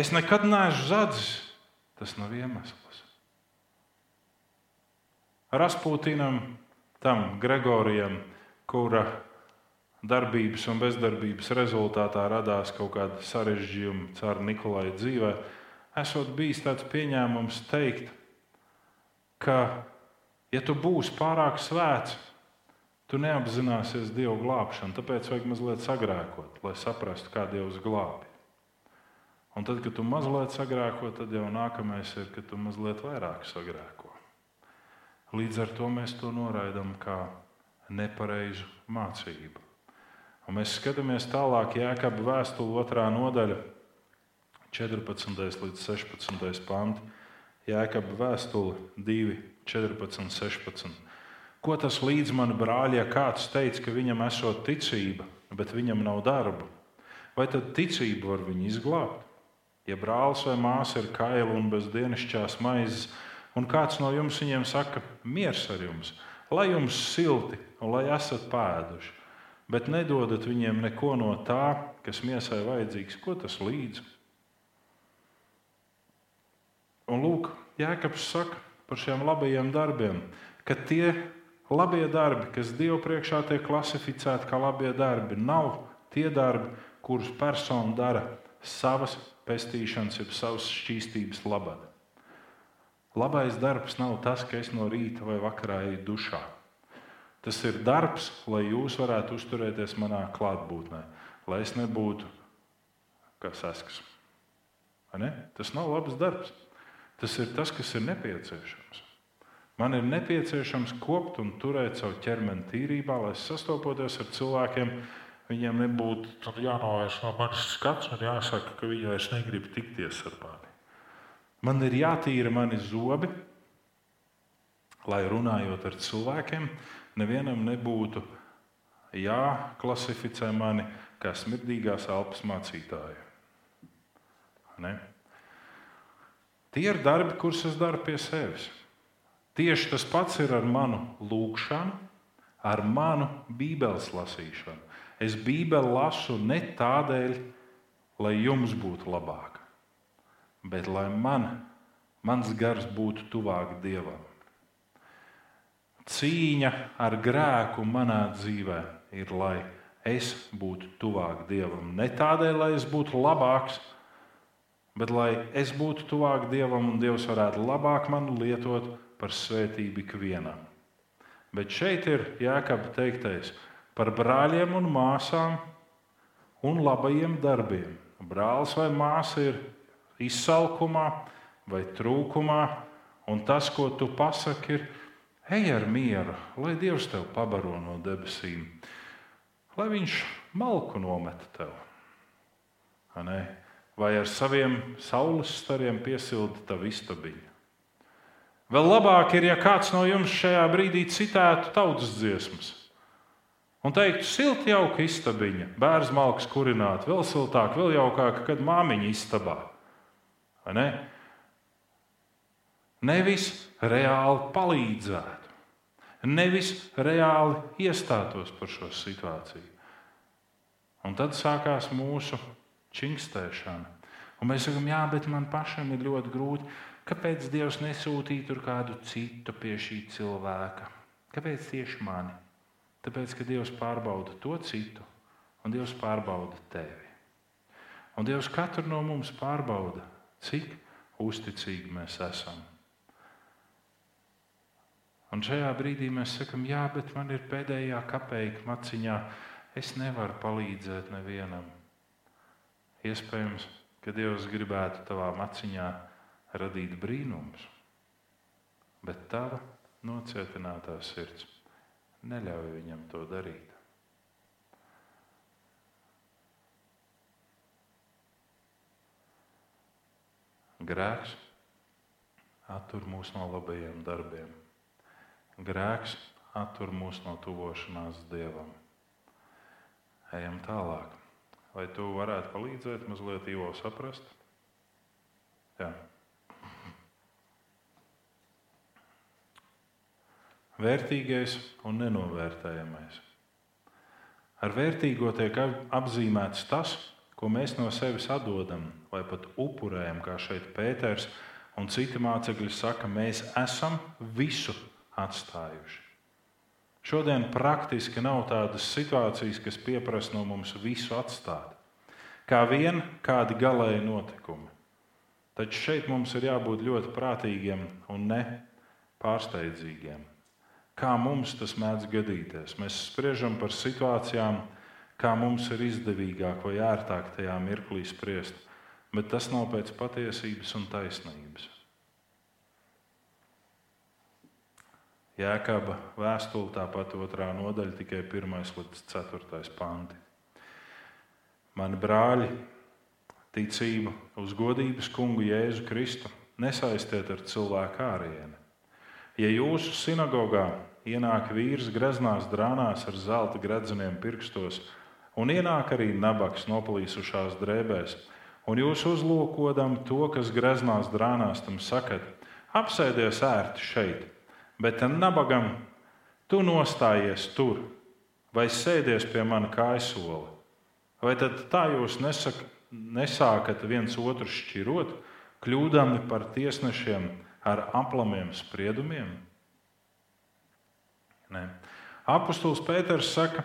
Es nekad neesmu zadzis, tas nav iemesls. Rasputīnam, tam Gregorijam, kura darbības un bezdarbības rezultātā radās kaut kāda sarežģījuma caur Nikolai dzīvē, esot bijis tāds pieņēmums teikt, ka, ja tu būsi pārāk svēts, tu neapzināsies Dieva glābšanu. Tāpēc vajag mazliet sagrēkot, lai saprastu, kā Dievs glābi. Un tad, kad tu mazliet sagrēko, tad jau nākamais ir, ka tu mazliet vairāk sagrēko. Līdz ar to mēs to noraidām kā nepareizu mācību. Un mēs skatāmies tālāk, Jēkabā vēstule otrā nodaļa, 14. līdz 16. panti. Jēkabā vēstule 2, 14, 16. Ko tas līdz man brāļi, ja kāds teica, ka viņam esot ticība, bet viņam nav darbu? Vai tad ticību var viņu izglābt? Ja brālis vai māsa ir kaila un bez dienasčās maizes, un kāds no jums viņiem saka, miers ar jums, lai jums silti un lai esat pēduši, bet nedodat viņiem neko no tā, kas miesai vajadzīgs, ko tas līdz? Un lūk, Jēkabs saka par šiem labajiem darbiem, ka tie labie darbi, kas Dievu priekšā tiek klasificēti kā labie darbi, nav tie darbi, kurus persona dara savas pestīšanas, jeb savas šķīstības labad. Labais darbs nav tas, ka es no rīta vai vakarā eju dušā. Tas ir darbs, lai jūs varētu uzturēties manā klātbūtnē, lai es nebūtu kā sasks. Tas nav labs darbs. Tas ir tas, kas ir nepieciešams. Man ir nepieciešams kopt un turēt savu ķermeni tīrībā, lai sastopoties ar cilvēkiem, viņiem nebūtu jānovērš no manis skats un jāsaka, ka viņi vairs negrib tikties ar mani. Man ir jātīra mani zobi, lai runājot ar cilvēkiem, nevienam nebūtu jāklasificē mani kā smirdīgās elpas mācītāju. Ne? Tie ir darbi, kurus es daru pie sevis. Tieši tas pats ir ar manu lūgšanu, ar manu Bībeles lasīšanu. Es Bībeli lasu ne tādēļ, lai jums būtu labāk, bet lai man, mans gars būtu tuvāk Dievam. Cīņa ar grēku manā dzīvē ir, lai es būtu tuvāk Dievam. Ne tādēļ, lai es būtu labāks, bet lai es būtu tuvāk Dievam un Dievs varētu labāk mani lietot par svētību ikvienam. Bet šeit ir Jēkabs teiktais par brāļiem un māsām un labajiem darbiem. Brālis vai māsa ir izsalkumā vai trūkumā, un tas, ko tu pasaki, ir ej ar mieru, lai Dievs tev pabaro no debesīm, lai Viņš malku nometa tev. Ne? Vai ar saviem saules stariem piesilda tavu istabiņu. Vēl labāk ir, ja kāds no jums šajā brīdī citētu tautas dziesmas un teiktu, silti jauka istabiņa, bērns malks kurināt, vēl siltāk, vēl jaukāk, kad māmiņa istabā. Ne? Nevis reāli palīdzētu, nevis reāli iestātos par šo situāciju. Un tad sākās mūsu čingstēšana. Un mēs sakām, jā, bet man pašam ir ļoti grūti. Kāpēc Dievs nesūtīja tur kādu citu pie šī cilvēka? Kāpēc tieši mani? Tāpēc, ka Dievs pārbauda to citu, un Dievs pārbauda tevi. Un Dievs katru no mums pārbauda, cik uzticīgi mēs esam. Un šajā brīdī mēs sakām, jā, bet man ir pēdējā kapeika maciņā. Es nevaru palīdzēt nevienam. Iespējams, ka Dievs gribētu tavā maciņā radīt brīnumus, bet tava nocietinātā sirds neļauj viņam to darīt. Grēks attur mūs no labajiem darbiem. Grēks attur mūs no tuvošanās dievam. Ejam tālāk. Vai tu varētu palīdzēt mazliet Ivo saprast? Jā. Vērtīgais un nenovērtējamais. Ar vērtīgo tiek apzīmēts tas, ko mēs no sevis atdodam, vai pat upurējam, kā šeit Pēters un citi mācekļi saka, mēs esam visu atstājuši. Šodien praktiski nav tādas situācijas, kas pieprasa no mums visu atstāt. Kā vien kādi galēji notikumi. Taču šeit mums ir jābūt ļoti prātīgiem un ne pārsteidzīgiem. Kā mums tas mēdz gadīties? Mēs spriežam par situācijām, kā mums ir izdevīgāk vai ērtāk tajā mirklī spriest, bet tas nav pēc patiesības un taisnības. Jēkaba vēstule, tāpat otrā nodaļa, tikai 1 līdz 4 panti. Mani brāļi, ticību uz godības kungu Jēzu Kristu nesaistiet ar cilvēku ārienu. Ja jūsu sinagogā ienāk vīrs greznās drānās ar zelta gredzeniem pirkstos, un ienāk arī nabaks noplīsušās drēbēs, un jūs uzlūkodam to, kas greznās drānās, tam sakat, apsēdies ērti šeit bet nabagam tu nostājies tur vai sēdies pie mana kājsola. Vai tad tā jūs nesaka, nesākat viens otru šķirot, kļūdami par tiesnešiem ar aplamiem spriedumiem? Nē. Apostols Pēters saka,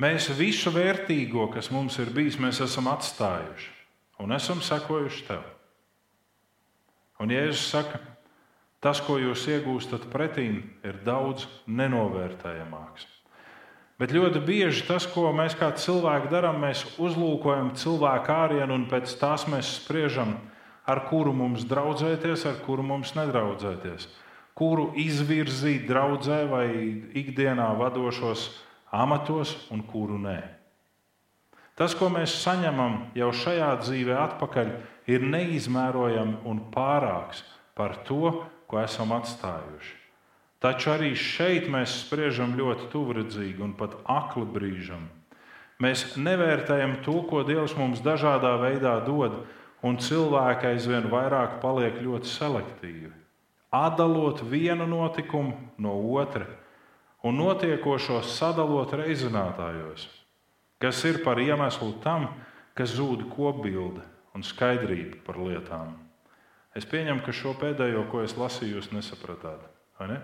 mēs visu vērtīgo, kas mums ir bijis, mēs esam atstājuši un esam sekojuši tev. Un Jēzus saka, Tas, ko jūs iegūstat pretīm, ir daudz nenovērtējamāks. Bet ļoti bieži tas, ko mēs kā cilvēki darām, mēs uzlūkojam cilvēku ārienu un pēc tās mēs spriežam, ar kuru mums draudzēties, ar kuru mums nedraudzēties, kuru izvirzīt draudzē vai ikdienā vadošos amatos un kuru nē. Tas, ko mēs saņemam jau šajā dzīvē atpakaļ, ir neizmērojami un pārāks par to, ko esam atstājuši. Taču arī šeit mēs spriežam ļoti tuvredzīgi un pat akli brīžam. Mēs nevērtējam to, ko Dievs mums dažādā veidā dod, un cilvēki aizvien vairāk paliek ļoti selektīvi. Atdalot vienu notikumu no otra un notiekošo sadalot reizinātājos, kas ir par iemeslu tam, ka zūd kopbilde un skaidrība par lietām. Es pieņemu, ka šo pēdējo, ko es lasīju, jūs nesapratāt. Ne?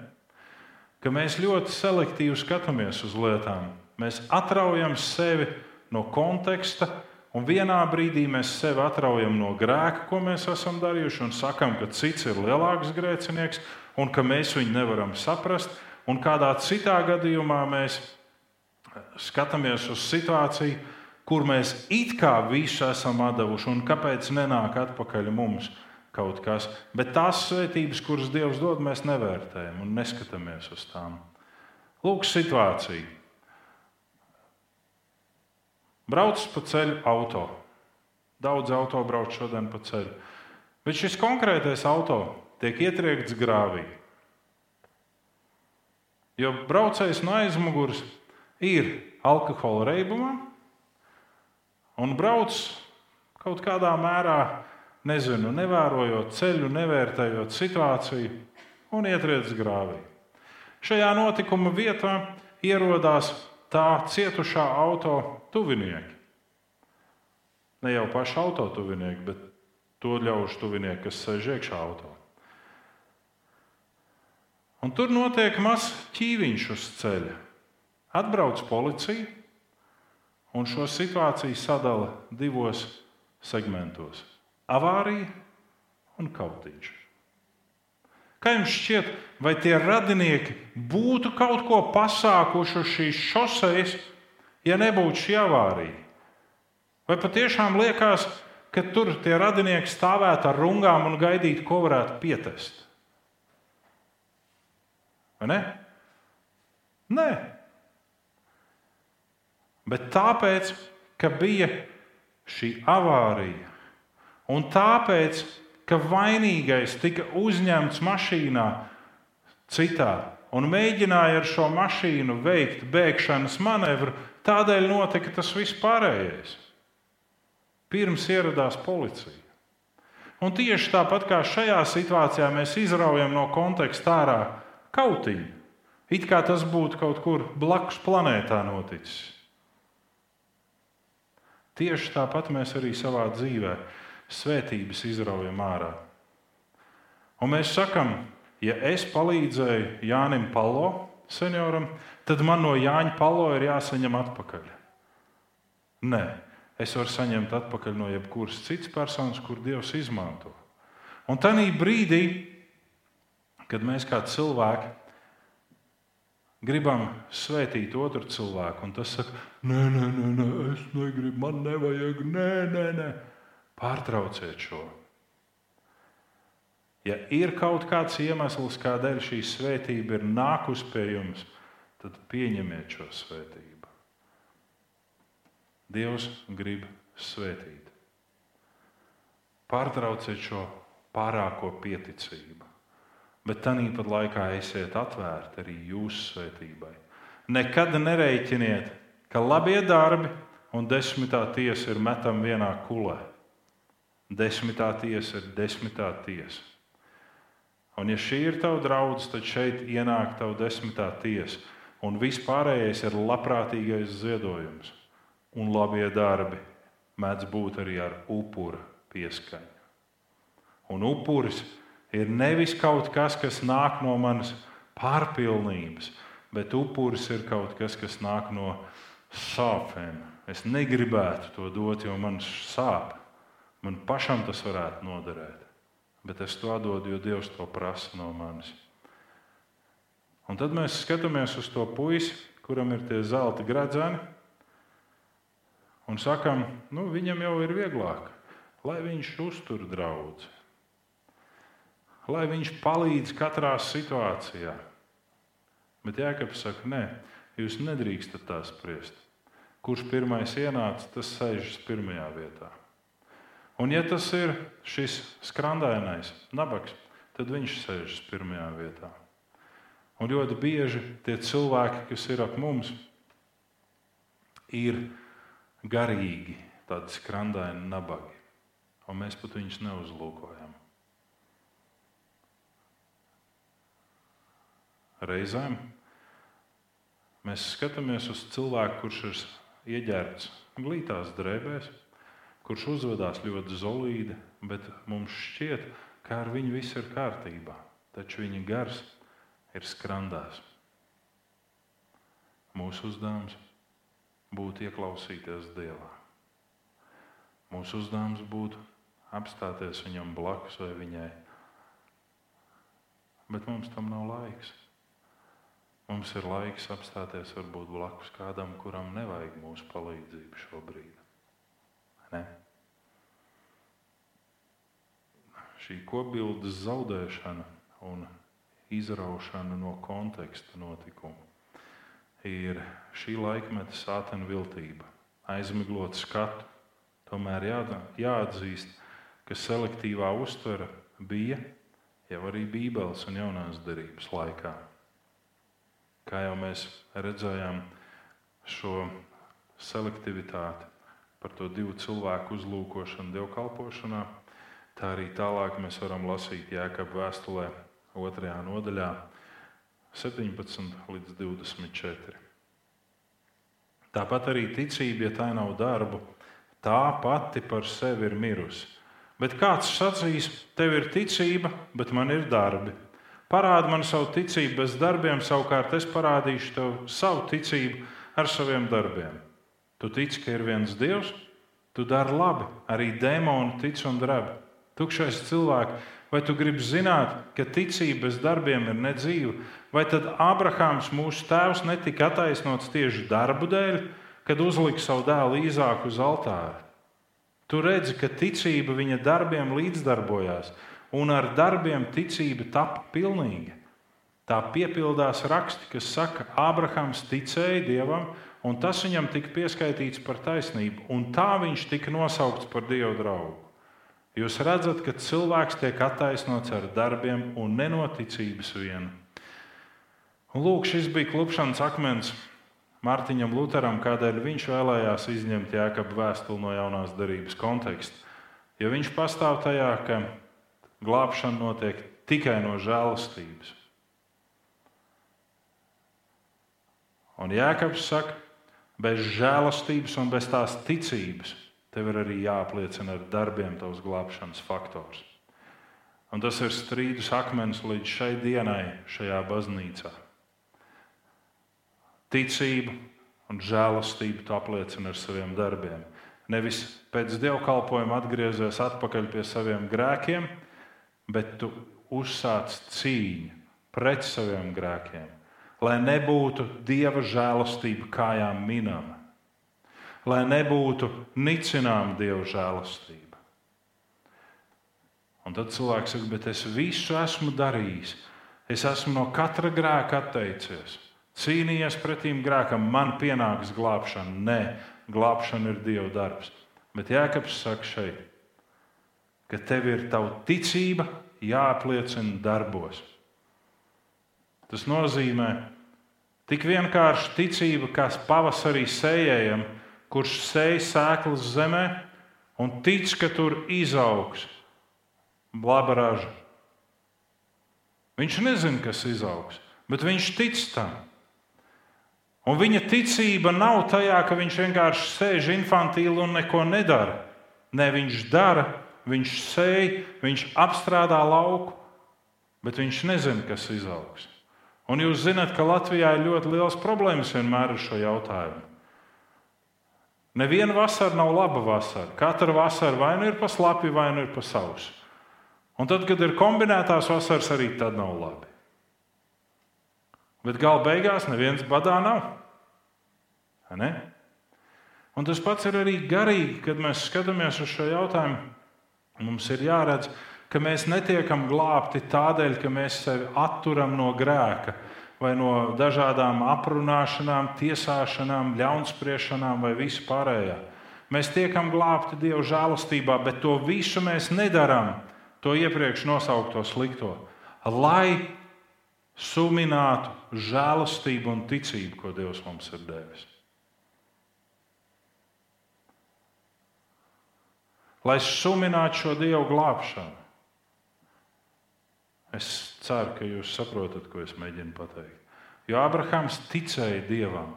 Ka mēs ļoti selektīvi skatāmies uz lietām. Mēs atraujam sevi no konteksta, un vienā brīdī mēs sevi atraujam no grēka, ko mēs esam darījuši, un sakām, ka cits ir lielāks grēcinieks, un ka mēs viņu nevaram saprast. Un kādā citā gadījumā mēs skatāmies uz situāciju, kur mēs it kā visu esam devuši, un kāpēc nenāk atpakaļ mums kaut kas. Bet tās svētības, kuras Dievs dod, mēs nevērtējam un neskatāmies uz tām. Lūk, situācija. Brauc pa ceļu auto. Daudz auto brauc šodien pa ceļu. Bet šis konkrētais auto tiek ietriekts grāvī. Jo braucējs no aizmugures ir alkohola reibumā un brauc kaut kādā mērā nezinu, nevērojot ceļu, nevērtējot situāciju un ietriec grāvī. Šajā notikuma vietā ierodās tā cietušā auto tuvinieki. Ne jau paši auto tuvinieki, bet to ļaužu tuvinieki, kas sēž iekšā auto. Un tur notiek mazs ķīviņš uz ceļa. Atbrauc policija un šo situāciju sadala divos segmentos avārija un kautiņš. Kā jums šķiet, vai tie radinieki būtu kaut ko pasākuši uz šīs šoseis, ja nebūtu šī avārija? Vai patiešām liekas, ka tur tie radinieki stāvētu ar rungām un gaidītu, ko varētu pietest? Vai ne? Nē, bet tāpēc, ka bija šī avārija. Un tāpēc, ka vainīgais tika uzņemts mašīnā citā un mēģināja ar šo mašīnu veikt bēgšanas manevru, tādēļ notika tas viss pārējais. Pirms ieradās policija. Un tieši tāpat kā šajā situācijā mēs izraujam no konteksta ārā kautiņu, it kā tas būtu kaut kur blakus planētā noticis. Tieši tāpat mēs arī savā dzīvē svētības izraujam ārā. Un mēs sakām, ja es palīdzēju Jānim Palo, senioram, tad man no Jāņa Palo ir jāsaņem atpakaļ. Nē, es varu saņemt atpakaļ no jebkuras citas personas, kur Dievs izmanto. Un tajā brīdī, kad mēs kā cilvēki gribam svētīt otru cilvēku, un tas saka, nē, nē, nē, nē es negribu, man nevajag, nē, nē, nē. Pārtrauciet šo. Ja ir kaut kāds iemesls, kādēļ šī svētība ir nākusi pie jums, tad pieņemiet šo svētību. Dievs grib svētīt. Pārtrauciet šo pārāko pieticību, bet tāpat laikā esiet atvērti arī jūsu svētībai. Nekad nereiķiniet, ka labie darbi un desmitā tiesa ir metami vienā kulē. Desmitā tiesa ir desmitā tiesa. Un, ja šī ir tava draudzene, tad šeit ienāk tava desmitā tiesa. Un vispārējais ir labprātīgais ziedojums. Un labie darbi mēdz būt arī ar upura pieskaņu. Un upuris ir nevis kaut kas, kas nāk no manas pārpilnības, bet upuris ir kaut kas, kas nāk no sāpēm. Es negribētu to dot, jo man sāp. Man pašam tas varētu noderēt. Bet es to dodu, jo Dievs to prasa no manis. Un tad mēs skatāmies uz to puisi, kuram ir tie zelta gradzeni, un sakam, nu, viņam jau ir vieglāk, lai viņš uztur draugu, lai viņš palīdz katrā situācijā. Bet Jēkabs saka, nē, jūs nedrīkstat tā spriest. Kurš pirmais ienāca, tas sēžas pirmajā vietā. Un, ja tas ir šis skrandainais nabaks, tad viņš sēžas pirmajā vietā. Un ļoti bieži tie cilvēki, kas ir ap mums, ir garīgi, tādi skrandaini nabagi, un mēs pat viņus neuzlūkojam. Reizēm mēs skatāmies uz cilvēku, kurš ir ieģērbts glītās drēbēs, kurš uzvedās ļoti zelīti, bet mums šķiet, ka ar viņu viss ir kārtībā, taču viņa gars ir skrandās. Mūsu uzdevums būtu ieklausīties Dievā. Mūsu uzdevums būtu apstāties viņam blakus vai viņai. Bet mums tam nav laiks. Mums ir laiks apstāties varbūt blakus kādam, kuram nevajag mūsu palīdzību šobrīd. Ne? Šī kopbildes zaudēšana un izraušana no konteksta notikumu ir šī laikmeta sātena viltība, aizmiglot skatu. Tomēr jā, jāatzīst, ka selektīvā uztvere bija jau arī Bībeles un jaunās derības laikā. Kā jau mēs redzējām, šo selektivitāti par to divu cilvēku uzlūkošanu dievkalpošanā. Tā arī tālāk mēs varam lasīt Jēkabā vēstulē, 2. nodaļā, 17 līdz 24. Tāpat arī ticība, ja tā nav darbu, tā pati par sevi ir mirusi. Bet kāds sacīs, tev ir ticība, bet man ir darbi. Parādi man savu ticību bez darbiem, savukārt es parādīšu tev savu ticību ar saviem darbiem. Tu tici, ka ir viens Dievs, tu dari labi, arī dēmoni tic un drēb. Tukšais cilvēks, vai tu gribi zināt, ka ticība bez darbiem ir nedzīva, vai tad Abrahāms, mūsu tēvs, netika attaisnots tieši darbu dēļ, kad uzlika savu dēlu īzāku uz altāra? Tu redzi, ka ticība viņa darbiem līdzdarbojās, un ar darbiem ticība tapa pilnīga. Tā piepildās raksti, kas saka, Ābrahams ticēja Dievam, un tas viņam tika pieskaitīts par taisnību, un tā viņš tika nosaukts par Dieva draugu. Jūs redzat, ka cilvēks tiek attaisnots ar darbiem un nenoticības vienu. Un lūk, šis bija klupšanas akmens Mārtiņam Lutheram, kādēļ viņš vēlējās izņemt jēkabu vēstuli no jaunās darības konteksta. Jo viņš pastāv tajā, ka glābšana notiek tikai no žēlastības. Un Jēkabs saka, bez žēlastības un bez tās ticības tev ir arī jāapliecina ar darbiem tavs glābšanas faktors. Un tas ir strīdus akmens līdz šai dienai šajā baznīcā. Ticību un žēlastību tu apliecini ar saviem darbiem. Nevis pēc dievkalpojuma atgriezies atpakaļ pie saviem grēkiem, bet tu uzsāc cīņu pret saviem grēkiem, lai nebūtu dieva žēlastība kājām minama, lai nebūtu nicināma dieva žēlastība. Un tad cilvēks saka, bet es visu esmu darījis. Es esmu no katra grēka atteicies. Cīnījies pretīm grēkam, man pienāks glābšana. Nē, glābšana ir Dieva darbs. Bet Jēkabs saka šeit, ka tev ir tava ticība jāapliecina darbos. Tas nozīmē tik vienkārši ticība, kā pavasarī sējējam, kurš sēž sēklas zemē un tic, ka tur izaugs laba raža. Viņš nezina, kas izaugs, bet viņš tic tam. Un viņa ticība nav tajā, ka viņš vienkārši sēž infantīli un neko nedara. Nē, viņš dara, viņš sēž, viņš apstrādā lauku, bet viņš nezina, kas izaugs. Un jūs zināt, ka Latvijā ir ļoti liels problēmas vienmēr ar šo jautājumu. Neviena vasara nav laba vasara. Katra vasara vai nu ir pa slapi, vai nu ir pa sausu. Un tad, kad ir kombinētās vasaras, arī tad nav labi. Bet gala beigās neviens badā nav. Ne? Un tas pats ir arī garīgi, kad mēs skatāmies uz šo jautājumu. Mums ir jāredz, ka mēs netiekam glābti tādēļ, ka mēs sevi atturam no grēka vai no dažādām aprunāšanām, tiesāšanām, ļaunspriešanām vai vispārējā. Mēs tiekam glābti Dieva žēlastībā, bet to visu mēs nedarām, to iepriekš nosaukto slikto, lai suminātu žēlastību un ticību, ko Dievs mums ir devis. Lai suminātu šo Dievu glābšanu. Es ceru, ka jūs saprotat, ko es mēģinu pateikt. Jo Abrahams ticēja Dievam.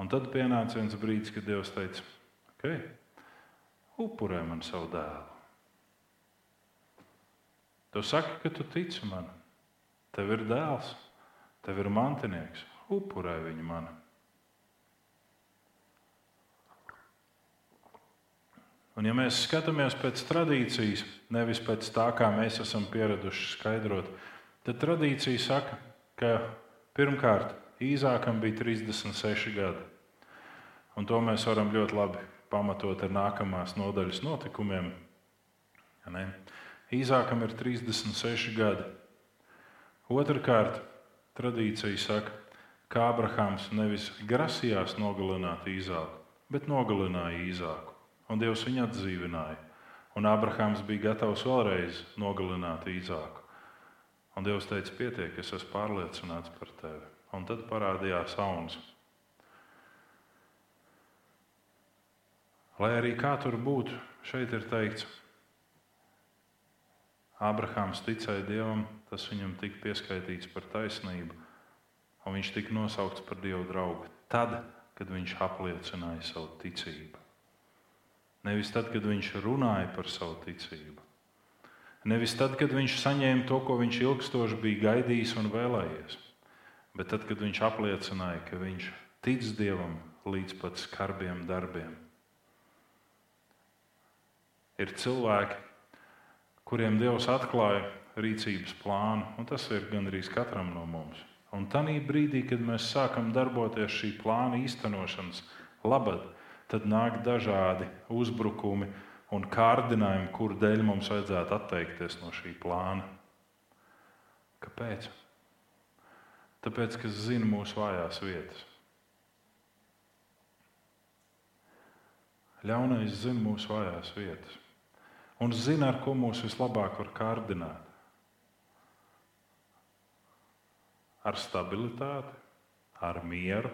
Un tad pienāca viens brīdis, kad Dievs teica, ok, upurē man savu dēlu. Tu saki, ka tu tici manam. Tev ir dēls, tev ir mantinieks, upurē viņu manam. Un, ja mēs skatāmies pēc tradīcijas, nevis pēc tā, kā mēs esam pieraduši skaidrot, tad tradīcija saka, ka pirmkārt Īzākam bija 36 gadi. Un to mēs varam ļoti labi pamatot ar nākamās nodaļas notikumiem. Ja Īzākam ir 36 gadi. Otrakārt, tradīcija saka, ka Abrahāms nevis grasījās nogalināt Īzāku, bet nogalināja Īzāku. Un Dievs viņu atdzīvināja. Un Abrahāms bija gatavs vēlreiz nogalināt Īzāku. Un Dievs teica, pietiek, es esmu pārliecināts par tevi. Un tad parādījās auns. Lai arī kā tur būtu, šeit ir teikts, Abrahāms ticēja Dievam, tas viņam tika pieskaitīts par taisnību, un viņš tika nosaukts par Dieva draugu. Tad, kad viņš apliecināja savu ticību. Nevis tad, kad viņš runāja par savu ticību. Nevis tad, kad viņš saņēma to, ko viņš ilgstoši bija gaidījis un vēlējies, bet tad, kad viņš apliecināja, ka viņš tic Dievam līdz pat skarbiem darbiem. Ir cilvēki, kuriem Dievs atklāja rīcības plānu, un tas ir gandrīz katram no mums. Un tajā brīdī, kad mēs sākam darboties šī plāna īstenošanas labad, tad nāk dažādi uzbrukumi un kārdinājumi, kuru dēļ mums vajadzētu atteikties no šī plāna. Kāpēc? Tāpēc, ka zina mūsu vājās vietas. Ļaunais zina mūsu vājās vietas un zina, ar ko mūs vislabāk var kārdināt. Ar stabilitāti, ar mieru,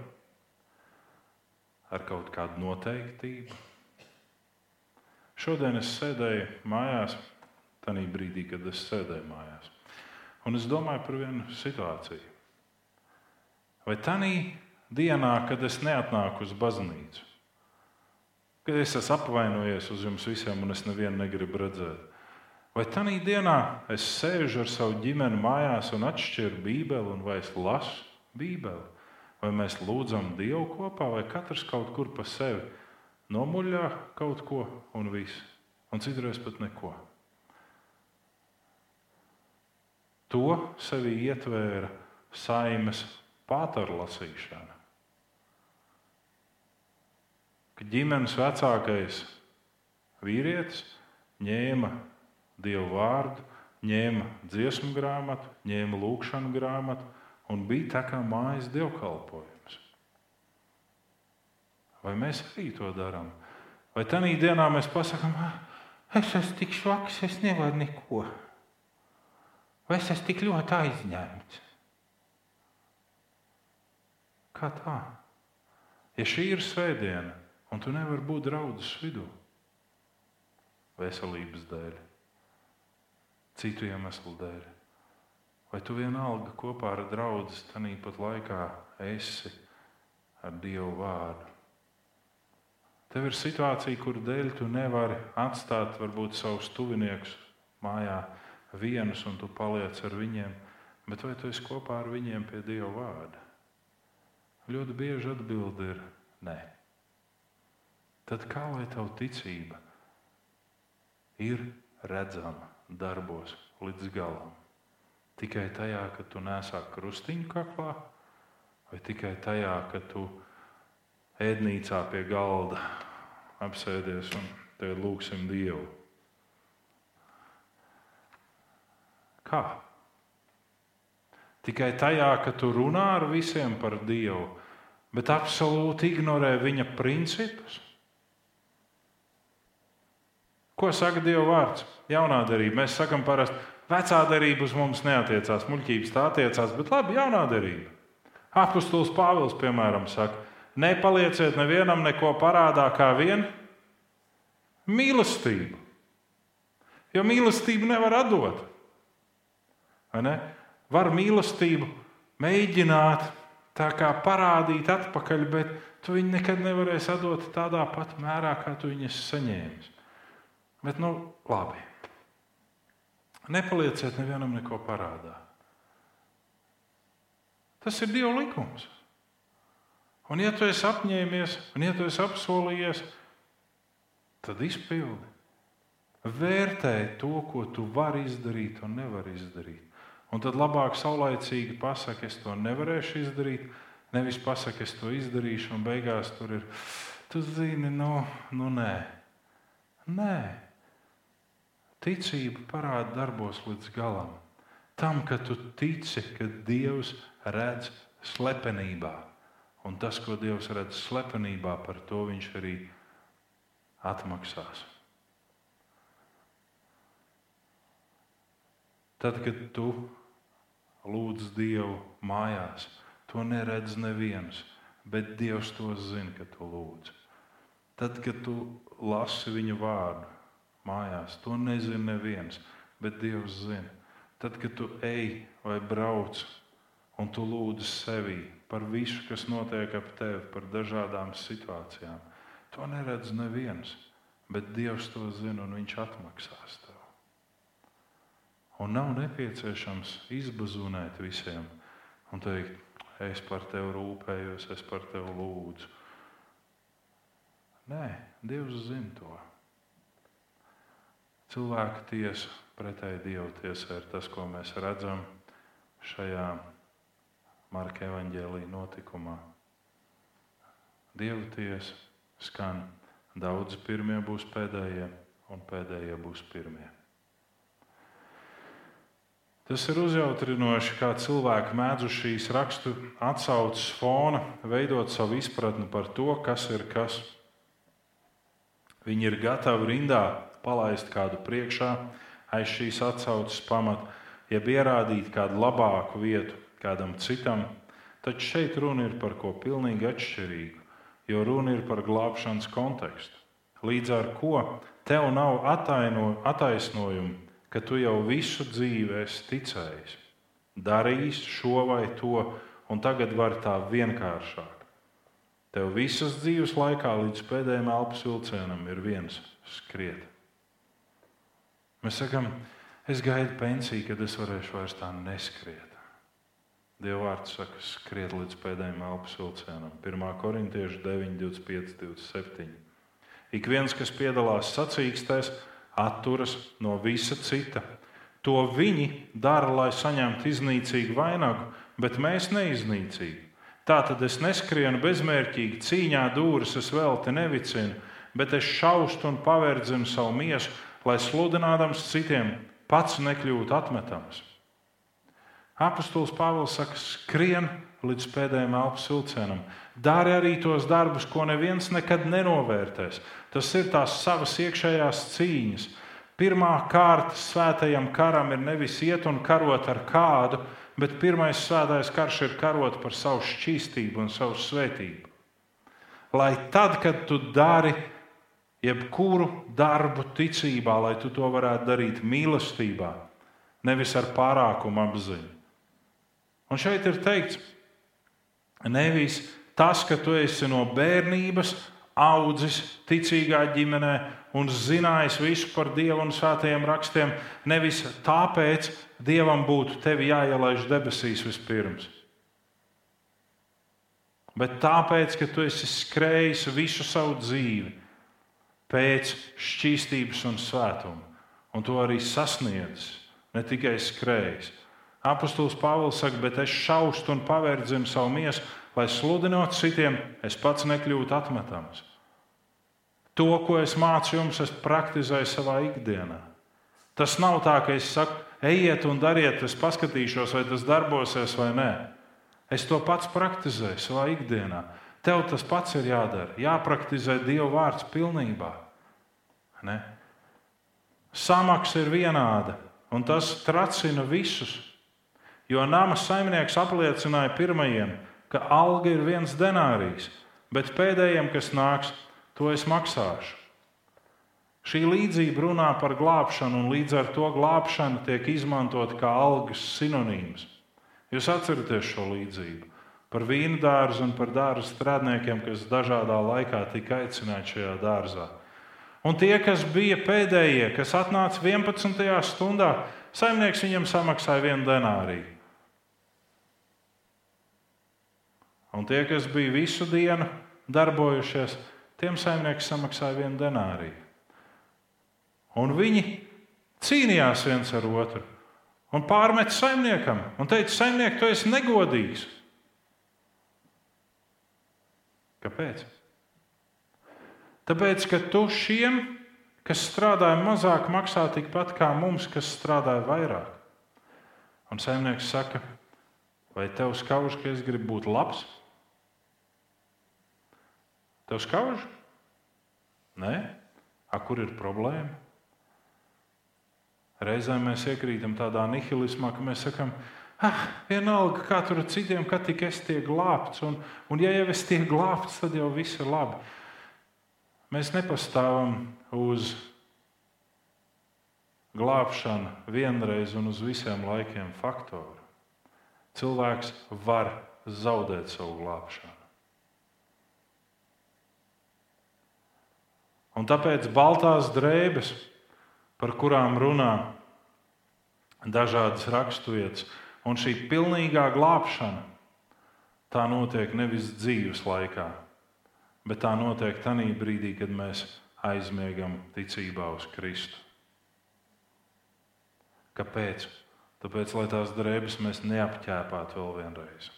ar kaut kādu noteiktību. Šodien es sēdēju mājās, tajā brīdī, kad es sēdēju mājās, un es domāju par vienu situāciju. Vai tajā dienā, kad es neatnāku uz baznīcu, kad es esmu apvainojies uz jums visiem un es nevienu negribu redzēt. Vai tajā dienā es sēžu ar savu ģimeni mājās un atšķiru Bībeli, un vai es lasu Bībeli? Vai mēs lūdzam Dievu kopā, vai katrs kaut kur pa sevi nomuļā kaut ko un viss, un citreiz pat neko? To sevī ietvēra saimes pātarlasīšana ka ģimenes vecākais vīrietis ņēma dievu vārdu, ņēma dziesmu grāmatu, ņēma lūkšanu grāmatu un bija tā kā mājas dievkalpojums. Vai mēs arī to darām? Vai tajā dienā mēs pasakām, es esmu tik švaks, es nevaru neko? Vai es esmu tik ļoti aizņemts? Kā tā? Ja šī ir svētdiena, Un tu nevari būt draudzes vidū. Veselības dēļ, citu iemeslu dēļ. Vai tu vienalga kopā ar draugu tanī pat laikā esi ar Dievu vārdu? Tev ir situācija, kur dēļ tu nevari atstāt varbūt savus tuviniekus mājā vienus, un tu paliec ar viņiem, bet vai tu esi kopā ar viņiem pie Dieva vārda? Ļoti bieži atbild ir nē tad kā lai tava ticība ir redzama darbos līdz galam? Tikai tajā, ka tu nesā krustiņu kaklā, vai tikai tajā, ka tu ēdnīcā pie galda apsēdies un te lūgsim Dievu? Kā? Tikai tajā, ka tu runā ar visiem par Dievu, bet absolūti ignorē viņa principus. Ko saka Dieva vārds? Jaunā darība. Mēs sakām, parasti vecā darība uz mums neatiecās, muļķības tā attiecās, bet labi, jaunā darība. Apostols Pāvils, piemēram, saka, nepalieciet nevienam neko parādā kā vien mīlestību. Jo mīlestību nevar atdot. Ne? Var mīlestību mēģināt tā kā parādīt atpakaļ, bet tu viņu nekad nevarēsi atdot tādā pat mērā, kā tu viņu saņēmi. Bet, nu, labi. Nepalieciet nevienam neko parādā. Tas ir Dieva likums. Un, ja tu esi apņēmies, un ja tu esi apsolījies, tad izpildi. Vērtē to, ko tu vari izdarīt un nevari izdarīt. Un tad labāk saulaicīgi pasaki, es to nevarēšu izdarīt, nevis pasaki, es to izdarīšu, un beigās tur ir, tu zini, nu, nu nē. Nē, Ticība parāda darbos līdz galam. Tam, ka tu tici, ka Dievs redz slepenībā. Un tas, ko Dievs redz slepenībā, par to viņš arī atmaksās. Tad, kad tu lūdz Dievu mājās, to neredz neviens, bet Dievs to zina, ka tu lūdz. Tad, kad tu lasi viņa vārdu, mājās. To nezina neviens, bet Dievs zina. Tad, kad tu ej vai brauc un tu lūdz sevi par visu, kas notiek ap tevi, par dažādām situācijām, to neredz neviens, bet Dievs to zina un Viņš atmaksās tev. Un nav nepieciešams izbazunēt visiem un teikt, es par tevi rūpējos, es par tevi lūdzu. Nē, Dievs zina to. Cilvēka tiesa pretēji Dieva tiesai ir tas, ko mēs redzam šajā Marka evaņģēlīja notikumā. Dieva tiesa skan, daudzi pirmie būs pēdējie, un pēdējie būs pirmie. Tas ir uzjautrinoši, kā cilvēki mēdz uz šīs rakstu atsauces fona veidot savu izpratni par to, kas ir kas. Viņi ir gatavi rindā palaist kādu priekšā aiz šīs atsauces pamata, jeb ierādīt kādu labāku vietu kādam citam. Taču šeit runa ir par ko pilnīgi atšķirīgu, jo runa ir par glābšanas kontekstu. Līdz ar to tev nav ataino, attaisnojumu, ka tu jau visu dzīvi esi ticējis, darījis šo vai to, un tagad vari tā vienkāršāk. Tev visas dzīves laikā līdz pēdējiem elpas vilcienam ir viens skriet. Mēs sakām, es gaidu pensiju, kad es varēšu vairs tā neskriet. Dieva vārds saka, skriet līdz pēdējiem elpas vilcienam. 1. korintiešu 9, 25, 27. Ik viens, kas piedalās sacīkstēs, atturas no visa cita. To viņi dara, lai saņemtu iznīcīgu vainagu, bet mēs neiznīcīgu. Tā tad es neskrienu bezmērķīgi cīņā dūris, es vēl te nevicinu, bet es šaustu un paverdzinu savu miesu, lai sludinādams citiem pats nekļūtu atmetams. Apostols Pāvils saka, skrien līdz pēdējiem elpas vilcienam. Dari arī tos darbus, ko neviens nekad nenovērtēs. Tas ir tās savas iekšējās cīņas. Pirmā kārta svētajam karam ir nevis iet un karot ar kādu, bet pirmais svētais karš ir karot par savu šķīstību un savu svētību. Lai tad, kad tu dari jebkuru darbu ticībā, lai tu to varētu darīt mīlestībā, nevis ar pārākumu apziņu. Un šeit ir teikts, nevis tas, ka tu esi no bērnības audzis ticīgā ģimenē un zinājis visu par Dievu un svētajiem rakstiem, nevis tāpēc Dievam būtu tevi jāielaiž debesīs vispirms. Bet tāpēc, ka tu esi skrējis visu savu dzīvi pēc šķīstības un svētuma, un to arī sasniedzis, ne tikai skrējis. Apostols Pāvils saka, bet es šaustu un pavērdzinu savu miesu, lai sludinot citiem, es pats nekļūtu atmetams. To, ko es mācu jums, es praktizēju savā ikdienā. Tas nav tā, ka es saku, ejiet un dariet, es paskatīšos, vai tas darbosies vai nē. Es to pats praktizēju savā ikdienā. Tev tas pats ir jādara. Jāpraktizē Dieva vārds pilnībā. Ne? Samaksa ir vienāda, un tas tracina visus. Jo nama saimnieks apliecināja pirmajiem, ka alga ir viens denārijs, bet pēdējiem, kas nāks, to es maksāšu. Šī līdzība runā par glābšanu, un līdz ar to glābšana tiek izmantota kā algas sinonīms. Jūs atceraties šo līdzību par vīnu dārzu un par dārza strādniekiem, kas dažādā laikā tika aicināti šajā dārzā. Un tie, kas bija pēdējie, kas atnāca 11. stundā, saimnieks viņam samaksāja vienu denāriju. Un tie, kas bija visu dienu darbojušies, tiem saimnieks samaksāja vienu denāriju. Un viņi cīnījās viens ar otru un pārmet saimniekam un teica, saimniek, tu esi negodīgs. Kāpēc? Tāpēc, ka tu šiem, kas strādāja mazāk, maksā tikpat kā mums, kas strādāja vairāk. Un saimnieks saka, vai tev skauž, ka es gribu būt labs? Tev skauž? Nē, A, kur ir problēma? Reizēm mēs iekrītam tādā nihilismā, ka mēs sakām, ah, vienalga, kā tur citiem, kad tik es tiek glābts, un, un ja jau es tiek glābts, tad jau viss ir labi. Mēs nepastāvam uz glābšanu vienreiz un uz visiem laikiem faktoru. Cilvēks var zaudēt savu glābšanu. Un tāpēc baltās drēbes, par kurām runā dažādas raksturvietas, un šī pilnīgā glābšana, tā notiek nevis dzīves laikā, bet tā notiek tajā brīdī, kad mēs aizmiegam ticībā uz Kristu. Kāpēc? Tāpēc, lai tās drēbes mēs neapķēpātu vēl vienreiz.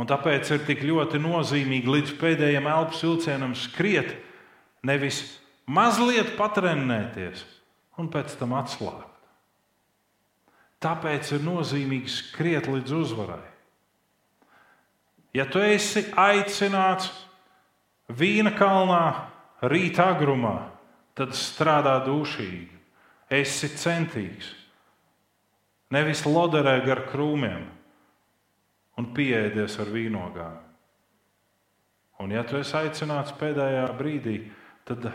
Un tāpēc ir tik ļoti nozīmīgi līdz pēdējiem elpas vilcienam skriet, Nevis mazliet patrenēties un pēc tam atslābt. Tāpēc ir nozīmīgi skriet līdz uzvarai. Ja tu esi aicināts vīna kalnā rīta agrumā, tad strādā dušīgi. Esi centīgs. Nevis loderē gar krūmiem un pieēdies ar vīnogām. Un, ja tu esi aicināts pēdējā brīdī, tad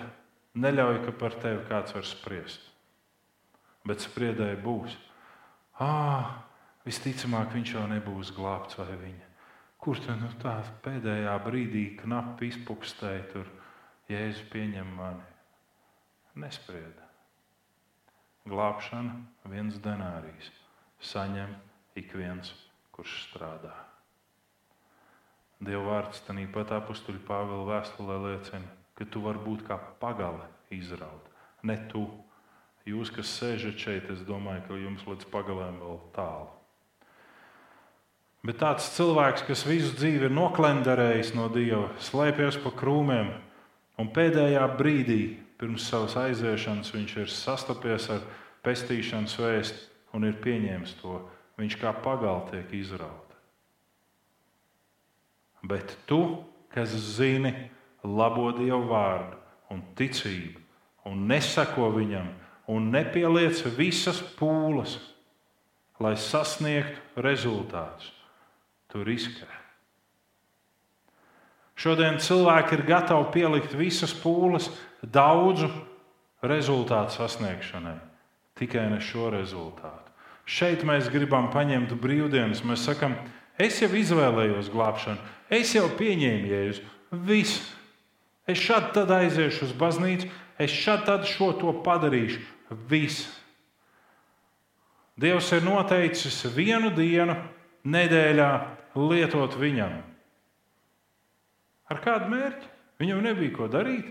neļauj, ka par tevi kāds var spriest. Bet spriedēji būs. Ah, visticamāk, viņš jau nebūs glābts vai viņa. Kur tu nu, tā pēdējā brīdī knapi izpukstēji tur, Jēzus pieņem mani? Nesprieda. Glābšana viens denārijas saņem ik viens, kurš strādā. Dieva vārds tādā pat apakstuļu Pāvila vēstulē liecina, ka tu vari būt kā pagale izraut. Ne tu. Jūs, kas sēžat šeit, es domāju, ka jums līdz pagalēm vēl tālu. Bet tāds cilvēks, kas visu dzīvi ir noklenderējis no Dieva, slēpjas pa krūmiem, un pēdējā brīdī, pirms savas aiziešanas, viņš ir sastapies ar pestīšanas vēstu un ir pieņēmis to. Viņš kā pagāli tiek izrauts. Bet tu, kas zini labo Dievu vārdu un ticību, un neseko viņam, un nepieliec visas pūles, lai sasniegtu rezultātus, tu riskē. Šodien cilvēki ir gatavi pielikt visas pūles daudzu rezultātu sasniegšanai, tikai ne šo rezultātu. Šeit mēs gribam paņemt brīvdienas. Mēs sakām, es jau izvēlējos glābšanu, es jau pieņēmu jēzu. Viss. Es šādi tad aiziešu uz baznīcu, es šādi tad šo to padarīšu. Viss. Dievs ir noteicis vienu dienu nedēļā lietot viņam. Ar kādu mērķi? Viņam nebija ko darīt,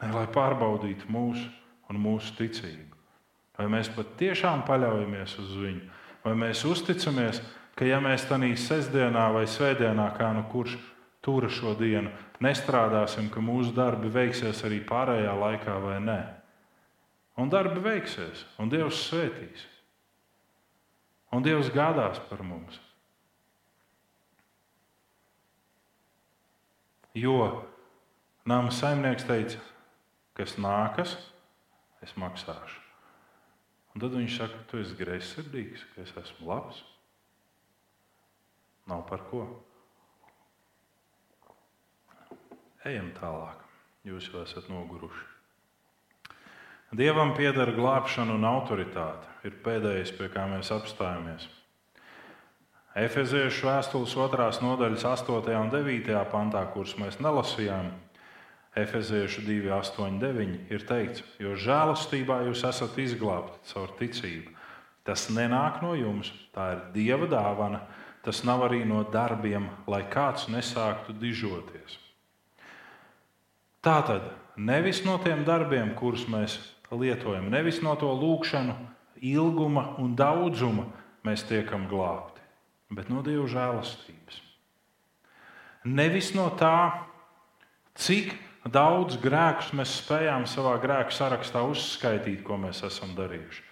ne, lai pārbaudītu mūsu un mūsu ticību. Vai mēs patiešām paļaujamies uz viņu, vai mēs uzticamies, ka ja mēs tādā sestdienā vai svētdienā, kā nu kurš tura šo dienu, nestrādāsim, ka mūsu darbi veiksies arī pārējā laikā vai nē. Un darbi veiksies, un Dievs svētīs. Un Dievs gādās par mums. Jo nama saimnieks teica, kas nākas, es maksāšu. Un tad viņš saka, tu esi greizsirdīgs, ka es esmu labs. Nav par ko. Ejam tālāk. Jūs jau esat noguruši. Dievam pieder glābšana un autoritāte. Ir pēdējais, pie kā mēs apstājamies. Efeziešu vēstules 2. nodaļas 8. un 9. pantā, kuras mēs nelasījām, Efeziešu 2, 8, 9 ir teikts, jo žēlastībā jūs esat izglābti caur ticību. Tas nenāk no jums, tā ir Dieva dāvana, tas nav arī no darbiem, lai kāds nesāktu dižoties. Tā tad nevis no tiem darbiem, kurus mēs lietojam, nevis no to lūkšanu, ilguma un daudzuma mēs tiekam glābti bet no Dieva žēlastības. Nevis no tā, cik daudz grēkus mēs spējām savā grēku sarakstā uzskaitīt, ko mēs esam darījuši,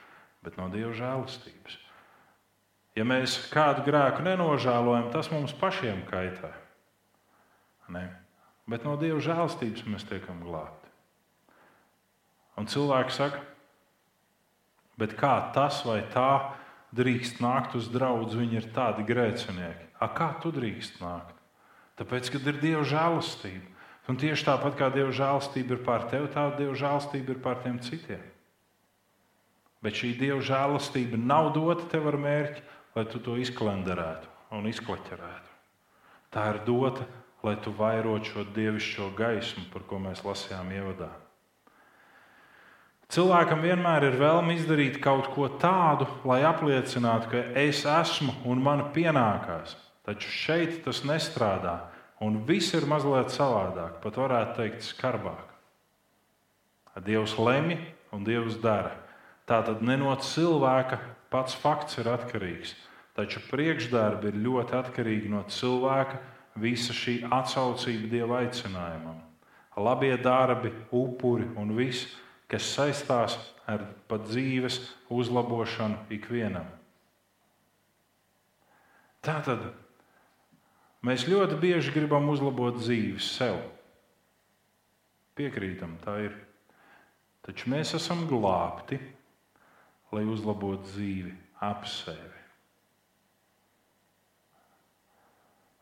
bet no Dieva žēlastības. Ja mēs kādu grēku nenožēlojam, tas mums pašiem kaitē. Ne. Bet no Dieva žēlastības mēs tiekam glābti. Un cilvēki saka, bet kā tas vai tā drīkst nākt uz draugu, viņi ir tādi grēcinieki. A, kā tu drīkst nākt? Tāpēc, kad ir Dieva žēlastība. Un tieši tāpat kā Dieva žēlastība ir pār tevi, tā Dieva žēlastība ir pār tiem citiem. Bet šī Dieva žēlastība nav dota tev ar mērķi, lai tu to izklenderētu un izklaķerētu. Tā ir dota, lai tu vairotu šo dievišķo gaismu, par ko mēs lasījām ievadā. Cilvēkam vienmēr ir vēlme izdarīt kaut ko tādu, lai apliecinātu, ka es esmu un man pienākās. Taču šeit tas nestrādā, un viss ir mazliet savādāk, pat varētu teikt, skarbāk. Dievs lemj un Dievs dara. Tā tad ne no cilvēka pats fakts ir atkarīgs, taču priekšdarbi ir ļoti atkarīgi no cilvēka, visa šī atsaucība Dieva aicinājumam. Labie darbi, upuri un viss kas saistās ar pat dzīves uzlabošanu ikvienam. Tātad mēs ļoti bieži gribam uzlabot dzīvi sev. Piekrītam, tā ir. Taču mēs esam glābti, lai uzlabotu dzīvi ap sevi.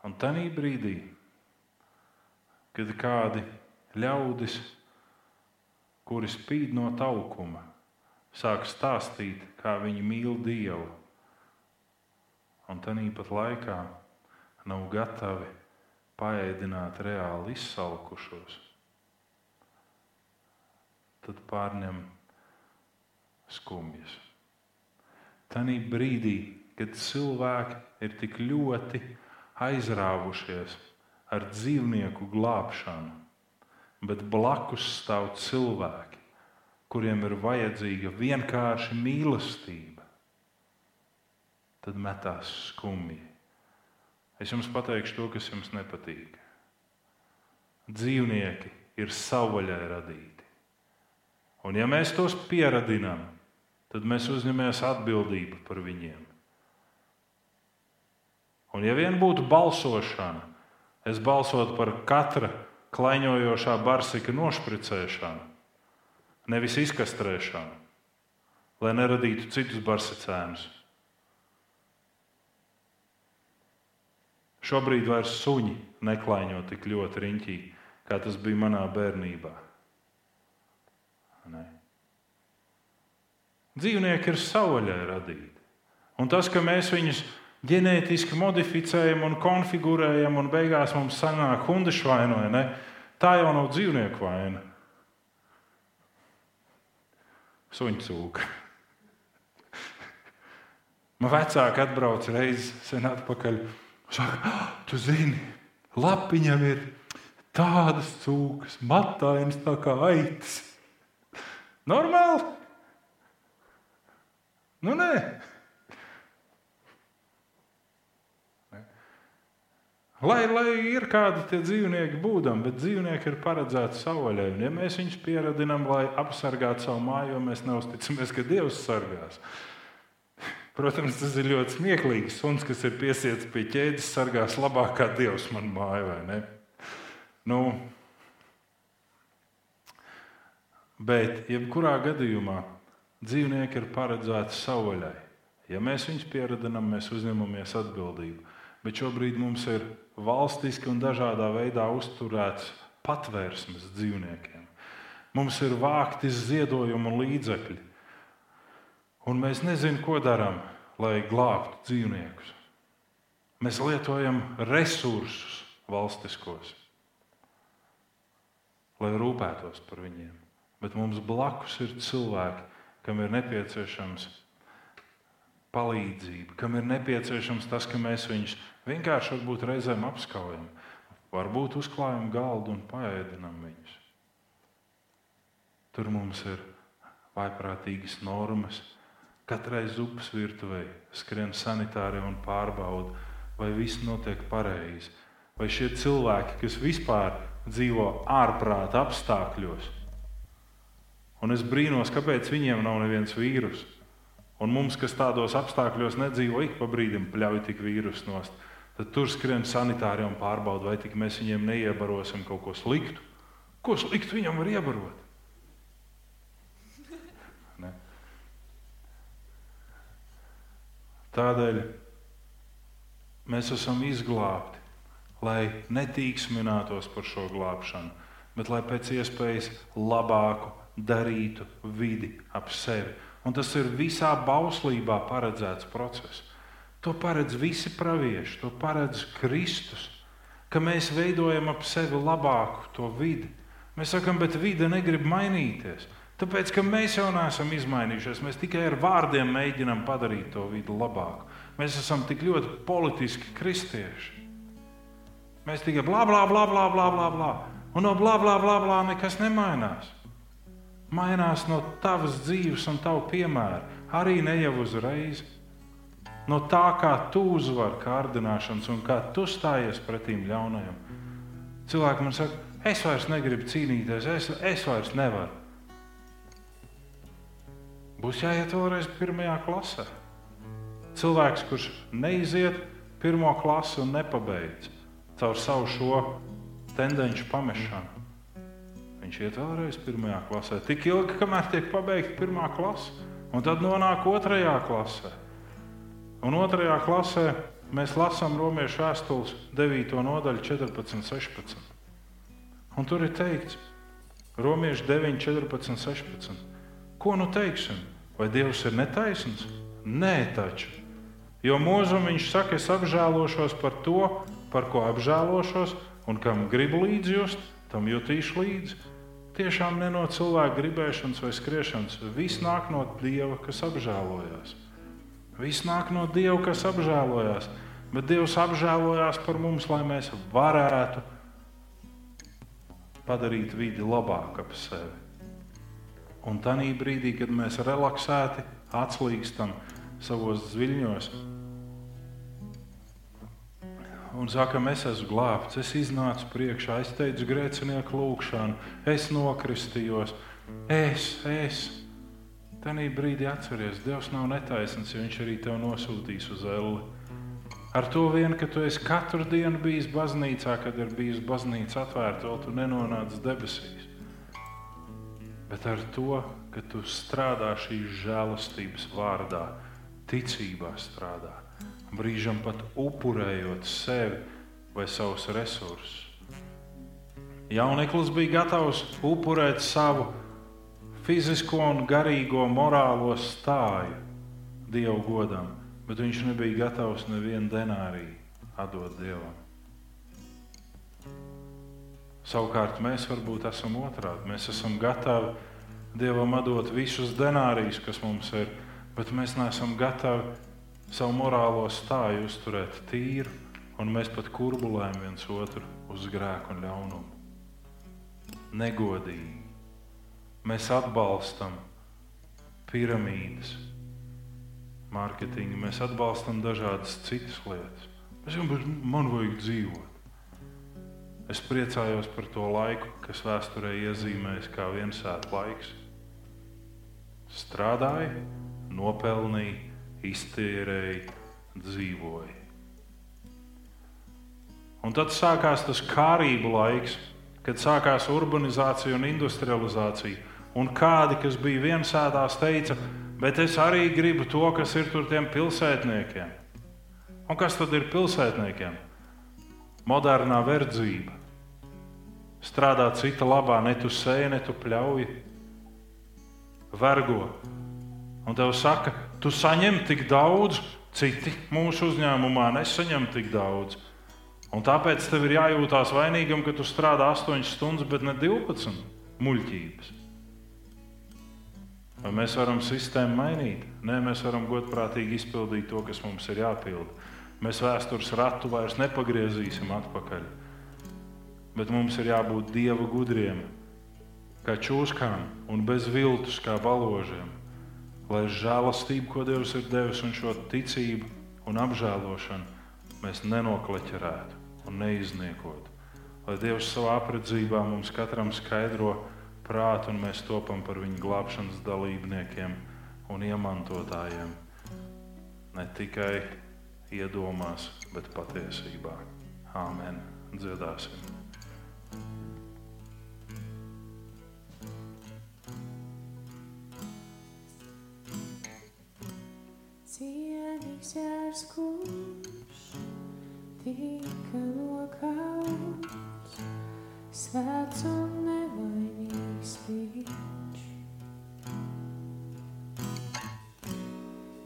Un tajā brīdī, kad kādi ļaudis, kuri spīd no taukuma, sāk stāstīt, kā viņi mīl Dievu, un tajā pat laikā nav gatavi paēdināt reāli izsalkušos, tad pārņem skumjas. Tanī brīdī, kad cilvēki ir tik ļoti aizrāvušies ar dzīvnieku glābšanu, bet blakus stāv cilvēki, kuriem ir vajadzīga vienkārši mīlestība, tad metās skumji. Es jums pateikšu to, kas jums nepatīk. Dzīvnieki ir savvaļai radīti. Un ja mēs tos pieradinām, tad mēs uzņemamies atbildību par viņiem. Un ja vien būtu balsošana, es balsotu par katra klaiņojošā barsika nošpricēšanu, nevis izkastrēšanu, lai neradītu citus barsicēnus. Šobrīd vairs suņi neklaiņo tik ļoti riņķī, kā tas bija manā bērnībā. Ne. Dzīvnieki ir savvaļai radīti. Un tas, ka mēs viņus ģenētiski modificējam un konfigurējam, un beigās mums sanāk hundešu vaina, tā jau nav dzīvnieku vaina. Suņcūka. Man vecāki atbrauc reizes sen atpakaļ. Saka, ah, tu zini, lapiņam ir tādas cūkas, matainas tā kā aitas. Normāli? Nu, nē. Lai, lai ir kādi tie dzīvnieki būdam, bet dzīvnieki ir paredzēti savvaļai. Ja mēs viņus pieradinām, lai apsargātu savu māju, jo mēs neusticamies, ka Dievs sargās. Protams, tas ir ļoti smieklīgi. Suns, kas ir piesiets pie ķēdes, sargās labāk kā Dievs man māju, vai ne? Nu, bet, jebkurā gadījumā, dzīvnieki ir paredzēti savvaļai. Ja mēs viņus pieradinām, mēs uzņemamies atbildību. Bet šobrīd mums ir valstiski un dažādā veidā uzturēts patvērsmes dzīvniekiem. Mums ir vākti ziedojumu līdzekļi, un mēs nezinām, ko darām, lai glābtu dzīvniekus. Mēs lietojam resursus valstiskos, lai rūpētos par viņiem. Bet mums blakus ir cilvēki, kam ir nepieciešams palīdzība, kam ir nepieciešams tas, ka mēs viņus vienkārši varbūt reizēm apskaujam, varbūt uzklājam galdu un paēdinam viņus. Tur mums ir vaiprātīgas normas. Katrai zupas virtuvei skrien sanitāri un pārbauda, vai viss notiek pareizi. Vai šie cilvēki, kas vispār dzīvo ārprāta apstākļos, un es brīnos, kāpēc viņiem nav neviens vīrus. Un mums, kas tādos apstākļos nedzīvo, ik pa brīdim pļauj tik vīrusu nost, tad tur skrien sanitāri un pārbauda, vai tik mēs viņiem neiebarosim kaut ko sliktu. Ko sliktu viņam var iebarot? Ne? Tādēļ mēs esam izglābti, lai netīksminātos par šo glābšanu, bet lai pēc iespējas labāku darītu vidi ap sevi Un tas ir visā bauslībā paredzēts process. To paredz visi pravieši, to paredz Kristus, ka mēs veidojam ap sevi labāku to vidi. Mēs sakām, bet vide negrib mainīties. Tāpēc, ka mēs jau neesam izmainījušies, mēs tikai ar vārdiem mēģinām padarīt to vidi labāku. Mēs esam tik ļoti politiski kristieši. Mēs tikai blā, blā, blā, blā, blā, blā, blā. Un no blā, blā, blā, blā nekas nemainās mainās no tavas dzīves un tavu piemēru. Arī ne jau uzreiz. No tā, kā tu uzvari kārdināšanas un kā tu stājies pretīm ļaunajam. Cilvēki man saka, es vairs negribu cīnīties, es, es vairs nevaru. Būs jāiet vēlreiz pirmajā klasē. Cilvēks, kurš neiziet pirmo klasi un nepabeidz caur savu šo tendenci pamešanu, Viņš iet vēlreiz pirmajā klasē. Tik ilgi, kamēr tiek pabeigta pirmā klase, un tad nonāk otrajā klasē. Un otrajā klasē mēs lasām romiešu vēstules 9. nodaļu, 14, 16. Un tur ir teikts, Romiešu 9, 14, 16. Ko nu teiksim? Vai Dievs ir netaisns? Nē, taču. Jo mūzum viņš saka, es apžēlošos par to, par ko apžēlošos, un kam gribu līdzjust, tam jutīšu līdzi. Tiešām ne no cilvēka gribēšanas vai skriešanas. Viss nāk no Dieva, kas apžēlojās. Viss nāk no Dieva, kas apžēlojās. Bet Dievs apžēlojās par mums, lai mēs varētu padarīt vidi labāku ap sevi. Un tajā brīdī, kad mēs relaksēti, atslīgstam savos dziļņos un sakam, es esmu glābts, es iznācu priekšā, es teicu grēcinieku lūgšanu, es nokristījos, es, es. Tajā brīdī atceries, Dievs nav netaisnīgs, ja Viņš arī tevi nosūtīs uz elli. Ar to vien, ka tu esi katru dienu bijis baznīcā, kad ir bijusi baznīca atvērta, vēl tu nenonāc debesīs. Bet ar to, ka tu strādā šīs žēlastības vārdā, ticībā strādā, brīžam pat upurējot sevi vai savus resursus. Jauneklis bija gatavs upurēt savu fizisko un garīgo morālo stāju Dievu godam bet viņš nebija gatavs nevienu denāriju atdot Dievam. Savukārt mēs varbūt esam otrādi. Mēs esam gatavi Dievam atdot visus denārijus, kas mums ir, bet mēs neesam gatavi savu morālo stāju uzturēt tīru, un mēs pat kurbulējam viens otru uz grēku un ļaunumu. Negodīgi. Mēs atbalstam piramīdas, mārketingu, mēs atbalstam dažādas citas lietas. Mēs jau man vajag dzīvot. Es priecājos par to laiku, kas vēsturē iezīmējas kā viensēta laiks. Strādāja, nopelnīja, iztērēja, dzīvoja. Un tad sākās tas kārību laiks, kad sākās urbanizācija un industrializācija. Un kādi, kas bija viensētās, teica, Bet es arī gribu to, kas ir tur tiem pilsētniekiem. Un kas tad ir pilsētniekiem? Modernā verdzība. Strādā cita labā, ne tu sēji, ne tu pļauj, vergo. Un tev saka, tu saņem tik daudz, citi mūsu uzņēmumā nesaņem tik daudz. Un tāpēc tev ir jājūtās vainīgam, ka tu strādā 8 stundas, bet ne 12 muļķības. Vai mēs varam sistēmu mainīt? Nē, mēs varam godprātīgi izpildīt to, kas mums ir jāpilda. Mēs vēstures ratu vairs nepagriezīsim atpakaļ. Bet mums ir jābūt dieva gudriem, kā čūskām un bez viltus, kā baložiem. Lai žēlastību, ko Dievs ir devis, un šo ticību un apžēlošanu mēs nenokleķerētu un neizniekotu. Lai Dievs savā apredzībā mums katram skaidrotu prātu, un mēs topam par viņu glābšanas dalībniekiem un iemantotājiem. Ne tikai iedomās, bet patiesībā. Āmen! Dziedāsim!
Cienīgs jārs, kurš tika nokauts, svēts un nevainīgs viņš.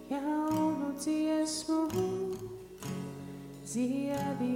Jaunu dziesmu dziedi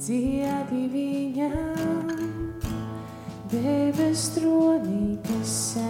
dziedi viņam, debes tronī, kas sēž.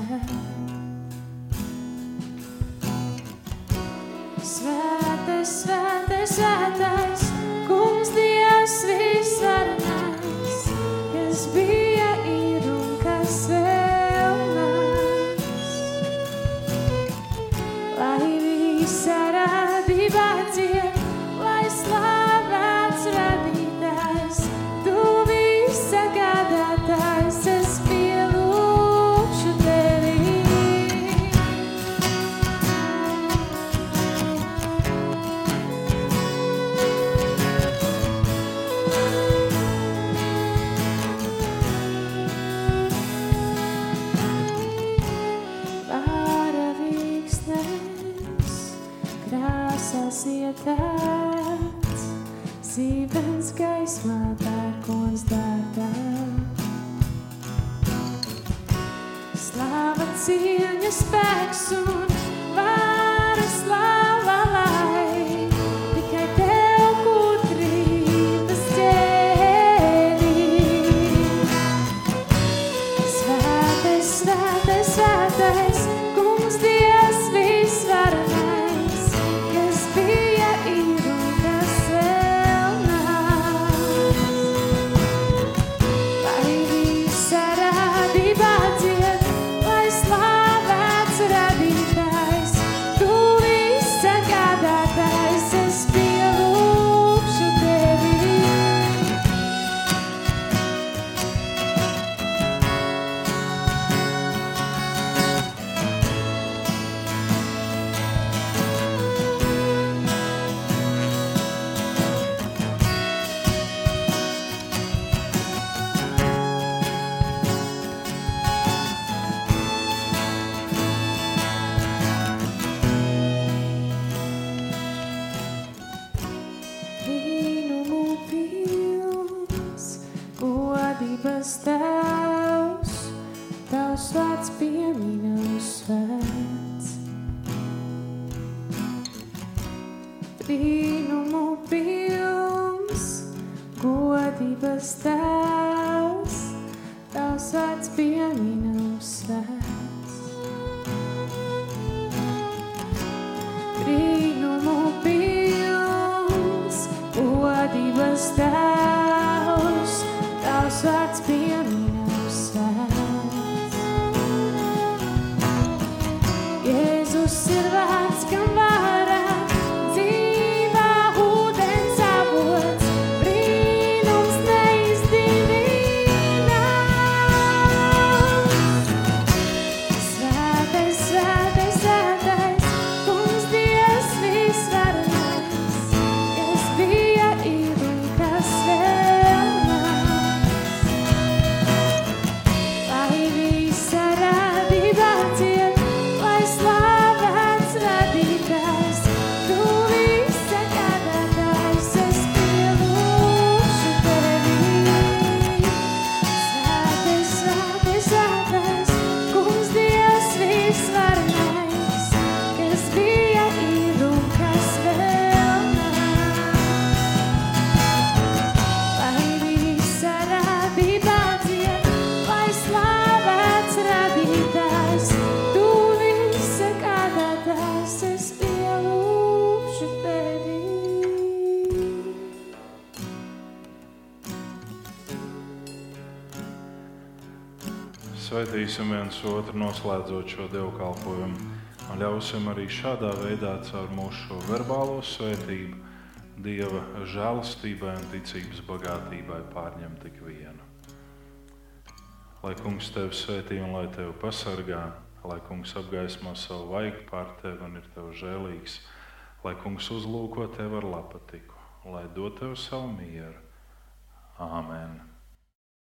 pusotru noslēdzot šo dievkalpojumu. Un ļausim arī šādā veidā caur mūsu verbālo svētību, Dieva žēlastībai un ticības bagātībai pārņemt tik vienu. Lai kungs tevi svētī un lai tevi pasargā, lai kungs apgaismo savu vaigu pār tevi un ir tev žēlīgs, lai kungs uzlūko tevi ar lapatiku, lai dod tev savu mieru. Āmen!